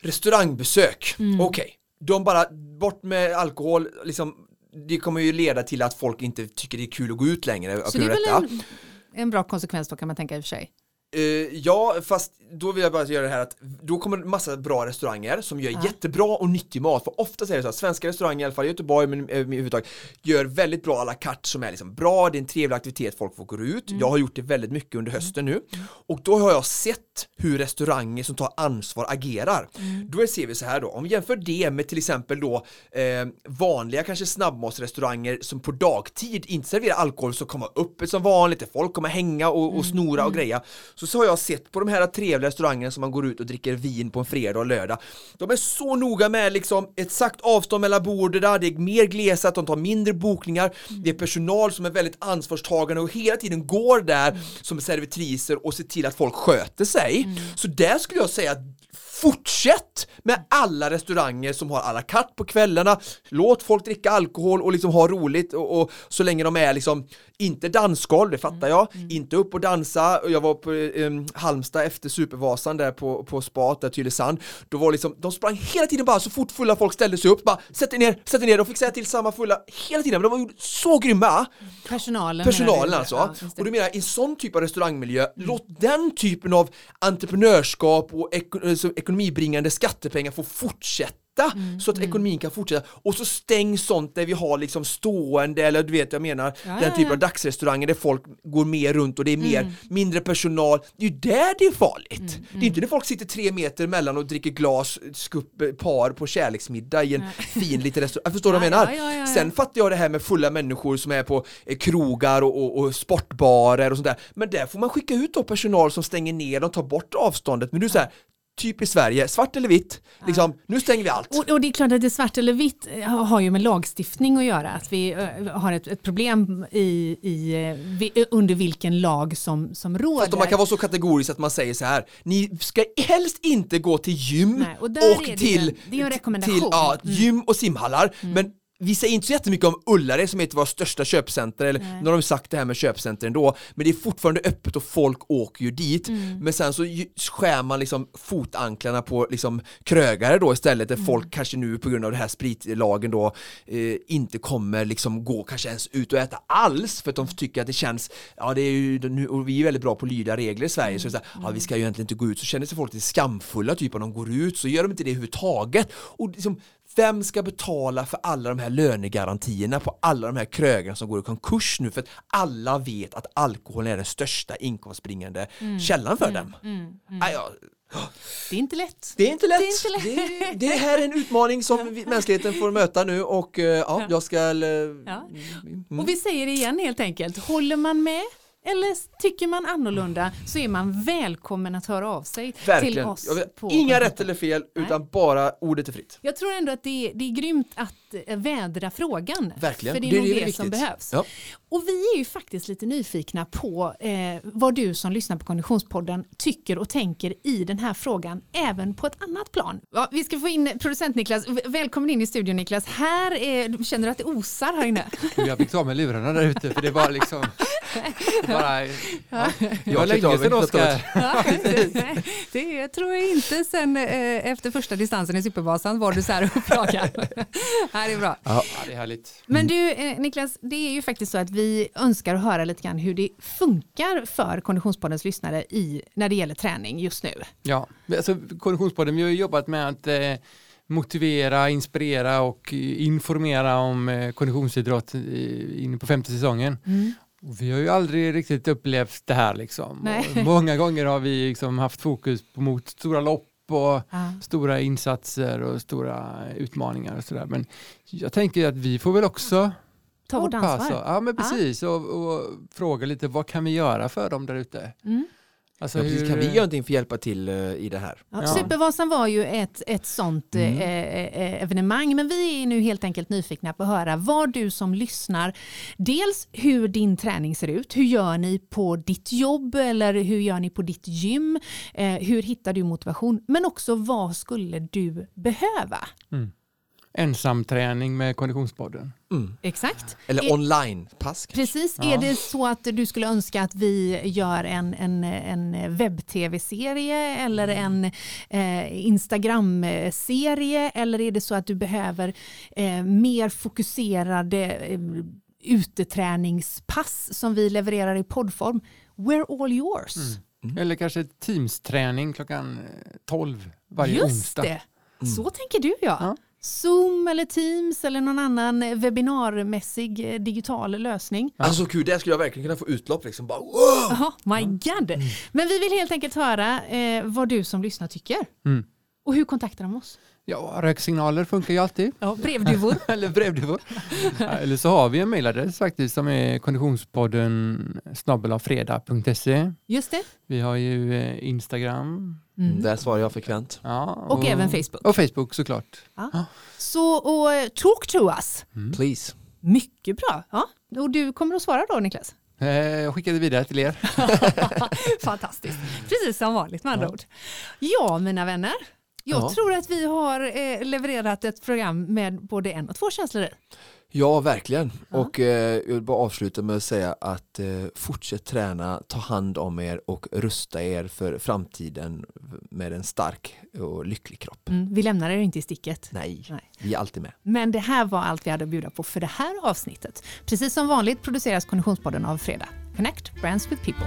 restaurangbesök, mm. okej, okay. de bara bort med alkohol, liksom det kommer ju leda till att folk inte tycker det är kul att gå ut längre. Så det är väl en, en bra konsekvens då kan man tänka i och för sig. Uh, ja, fast då vill jag bara göra det här att då kommer en massa bra restauranger som gör ja. jättebra och nyttig mat. För ofta är det så att svenska restauranger, i alla fall i Göteborg men överhuvudtaget, gör väldigt bra à la carte som är liksom bra, det är en trevlig aktivitet, folk får gå ut. Mm. Jag har gjort det väldigt mycket under hösten mm. nu. Och då har jag sett hur restauranger som tar ansvar agerar. Mm. Då ser vi så här då, om vi jämför det med till exempel då eh, vanliga kanske snabbmatsrestauranger som på dagtid inte serverar alkohol som kommer öppet som vanligt, folk kommer hänga och, och mm. snora och mm. greja så, så har jag sett på de här trevliga restaurangerna som man går ut och dricker vin på en fredag och lördag. De är så noga med liksom ett exakt avstånd mellan borden, det är mer glesat, de tar mindre bokningar. Det är personal som är väldigt ansvarstagande och hela tiden går där som servitriser och ser till att folk sköter sig. Mm. så där skulle jag säga att Fortsätt med alla restauranger som har à la carte på kvällarna, låt folk dricka alkohol och liksom ha roligt och, och så länge de är liksom inte dansgolv, det fattar jag, mm. inte upp och dansa, jag var på um, Halmstad efter Supervasan där på, på spat där Tylösand, då var liksom, de sprang hela tiden bara så fort fulla folk ställde sig upp, bara sätt er ner, sätt er ner, de fick säga till samma fulla hela tiden, men de var så grymma. Personalen Personalen alltså, ja, och du menar i en sån typ av restaurangmiljö, mm. låt den typen av entreprenörskap och ek ekonomibringande skattepengar få fortsätta Mm, så att mm. ekonomin kan fortsätta. Och så stäng sånt där vi har liksom stående eller du vet jag menar ja, den typen ja. av dagsrestauranger där folk går mer runt och det är mer mm. mindre personal. Det är ju där det är farligt. Mm, det är mm. inte när folk sitter tre meter mellan och dricker glas skupp par på kärleksmiddag i en fin liten restaurang, jag förstår ja, vad jag menar. ja, sen fattar jag det här med fulla människor som är på eh, krogar och, och, och, sportbarer och sånt där. Men där får man skicka ut då personal som stänger ner, de tar bort avståndet. Men du säger typ i Sverige, svart eller vitt, liksom, nu stänger vi allt. Och, och, det är klart att det svart eller vitt eh, har ju med lagstiftning att göra, att vi uh, har ett, ett, problem i, i, uh, under vilken lag som, som råder. Fast man kan vara så kategorisk att man säger så här, ni ska helst inte gå till gym Nej, och, och till, en. Till, ja, mm. gym och simhallar, mm. men vi säger inte så jättemycket om Ullared som är ett av våra största köpcenter, eller Nej. nu har de sagt det här med köpcenter ändå, men det är fortfarande öppet och folk åker ju dit. Mm. Men sen så skär man liksom fotanklarna på liksom krögare då istället, Mm. där folk kanske nu på grund av det här spritlagen då eh, inte kommer liksom gå kanske ens ut och äta alls för att de tycker att det känns, ja det är ju, nu, och vi är väldigt bra på att lyda regler i Sverige, så det är så här, ja vi ska ju egentligen inte gå ut, så känner sig folk lite skamfulla typ om de går ut, så gör de inte det överhuvudtaget. Och liksom, vem ska betala för alla de här lönegarantierna på alla de här krögarna som går i konkurs nu? För att alla vet att alkohol är den största inkomstbringande källan för dem. Nej, ja, Det är inte lätt. det är inte lätt. Det är inte lätt. Det, det här är en utmaning som vi, mänskligheten får möta nu och eh, ja, jag ska... eh, Ja. mm. Och vi säger det igen helt enkelt. Håller man med eller tycker man annorlunda så är man välkommen att höra av sig till Verkligen. oss. Jag vet, på inga rätt eller fel Nej. utan bara ordet är fritt. Jag tror ändå att det är, det är grymt att eh, vädra frågan. Verkligen. För det är Det är nog det det, som behövs. Ja. Och vi är ju faktiskt lite nyfikna på eh, vad du som lyssnar på Konditionspodden tycker och tänker i den här frågan, även på ett annat plan. Ja, vi ska få in producent Niklas. Välkommen in i studion Niklas. Här är, känner du att det osar här inne? Jag fick ta med lurarna där ute för det var liksom bara, ja, Jag klickade länge sedan Oskar. Ja, det, det tror jag inte sen eh, efter första distansen i Supervasan var du så här upplagad. är bra. Ja, det är härligt. Men du eh, Niklas, det är ju faktiskt så att vi önskar att höra lite grann hur det funkar för Konditionspoddens lyssnare i, när det gäller träning just nu. Ja, alltså, Konditionspodden, vi har ju jobbat med att eh, motivera, inspirera och eh, informera om eh, konditionsidrott eh, inne på femte säsongen. Och vi har ju aldrig riktigt upplevt det här liksom. Många gånger har vi liksom haft fokus på mot stora lopp och Ja. stora insatser och stora utmaningar och sådär. Men jag tänker att vi får väl också Ta vårt ansvar. Ja, men precis. Och, och fråga lite, vad kan vi göra för dem där ute? Mm. Alltså, Ja, precis. hur- Kan vi göra någonting för att hjälpa till eh, i det här? Ja. Supervasan var ju ett, ett sånt Mm. eh, eh, evenemang men vi är nu helt enkelt nyfikna på att höra vad du som lyssnar, dels hur din träning ser ut, hur gör ni på ditt jobb eller hur gör ni på ditt gym, eh, hur hittar du motivation men också vad skulle du behöva? Ensamträning med Konditionspodden. Mm. Exakt. Eller online-pass? Precis, Ja. är det så att du skulle önska att vi gör en, en, en webb-tv-serie eller en eh, Instagram-serie eller är det så att du behöver eh, mer fokuserade eh, uteträningspass som vi levererar i poddform? We're all yours. Mm. Eller kanske Teams-träning klockan eh, 12 varje Just onsdag. det, så tänker du ja. Ja. Zoom eller Teams eller någon annan webbinarmässig eh, digital lösning. Alltså kul, där skulle jag verkligen kunna få utlopp liksom. Bara, wow! Jaha, my god. Men vi vill helt enkelt höra eh, vad du som lyssnar tycker. Mm. Och hur kontaktar de oss? Ja, röksignaler funkar ju alltid. Ja, brevduvor. Eller brevduvor. Ja, Eller så har vi en mejladress faktiskt som är konditionspodden snabelafredag.se. Just det. Vi har ju eh, Instagram. Mm. Där svarar jag frekvent. Ja, Och även Facebook. Och Facebook såklart. Så och, eh, talk to us. Please. Mycket bra. Ja. Och du kommer att svara då Niklas? Eh, Jag skickade vidare till er. Fantastiskt. Precis som vanligt med andra ord. Ja, mina vänner. Jag Ja. tror att vi har eh, levererat ett program med både en och två känslor i. Ja, verkligen. Ja. Och eh, jag vill bara avsluta med att säga att eh, fortsätt träna, ta hand om er och rusta er för framtiden med en stark och lycklig kropp. Mm, vi lämnar er inte i sticket. Nej, Nej. vi är alltid med. Men det här var allt vi hade att bjuda på för det här avsnittet. Precis som vanligt produceras Konditionspodden av Fredag. Connect Brands with People.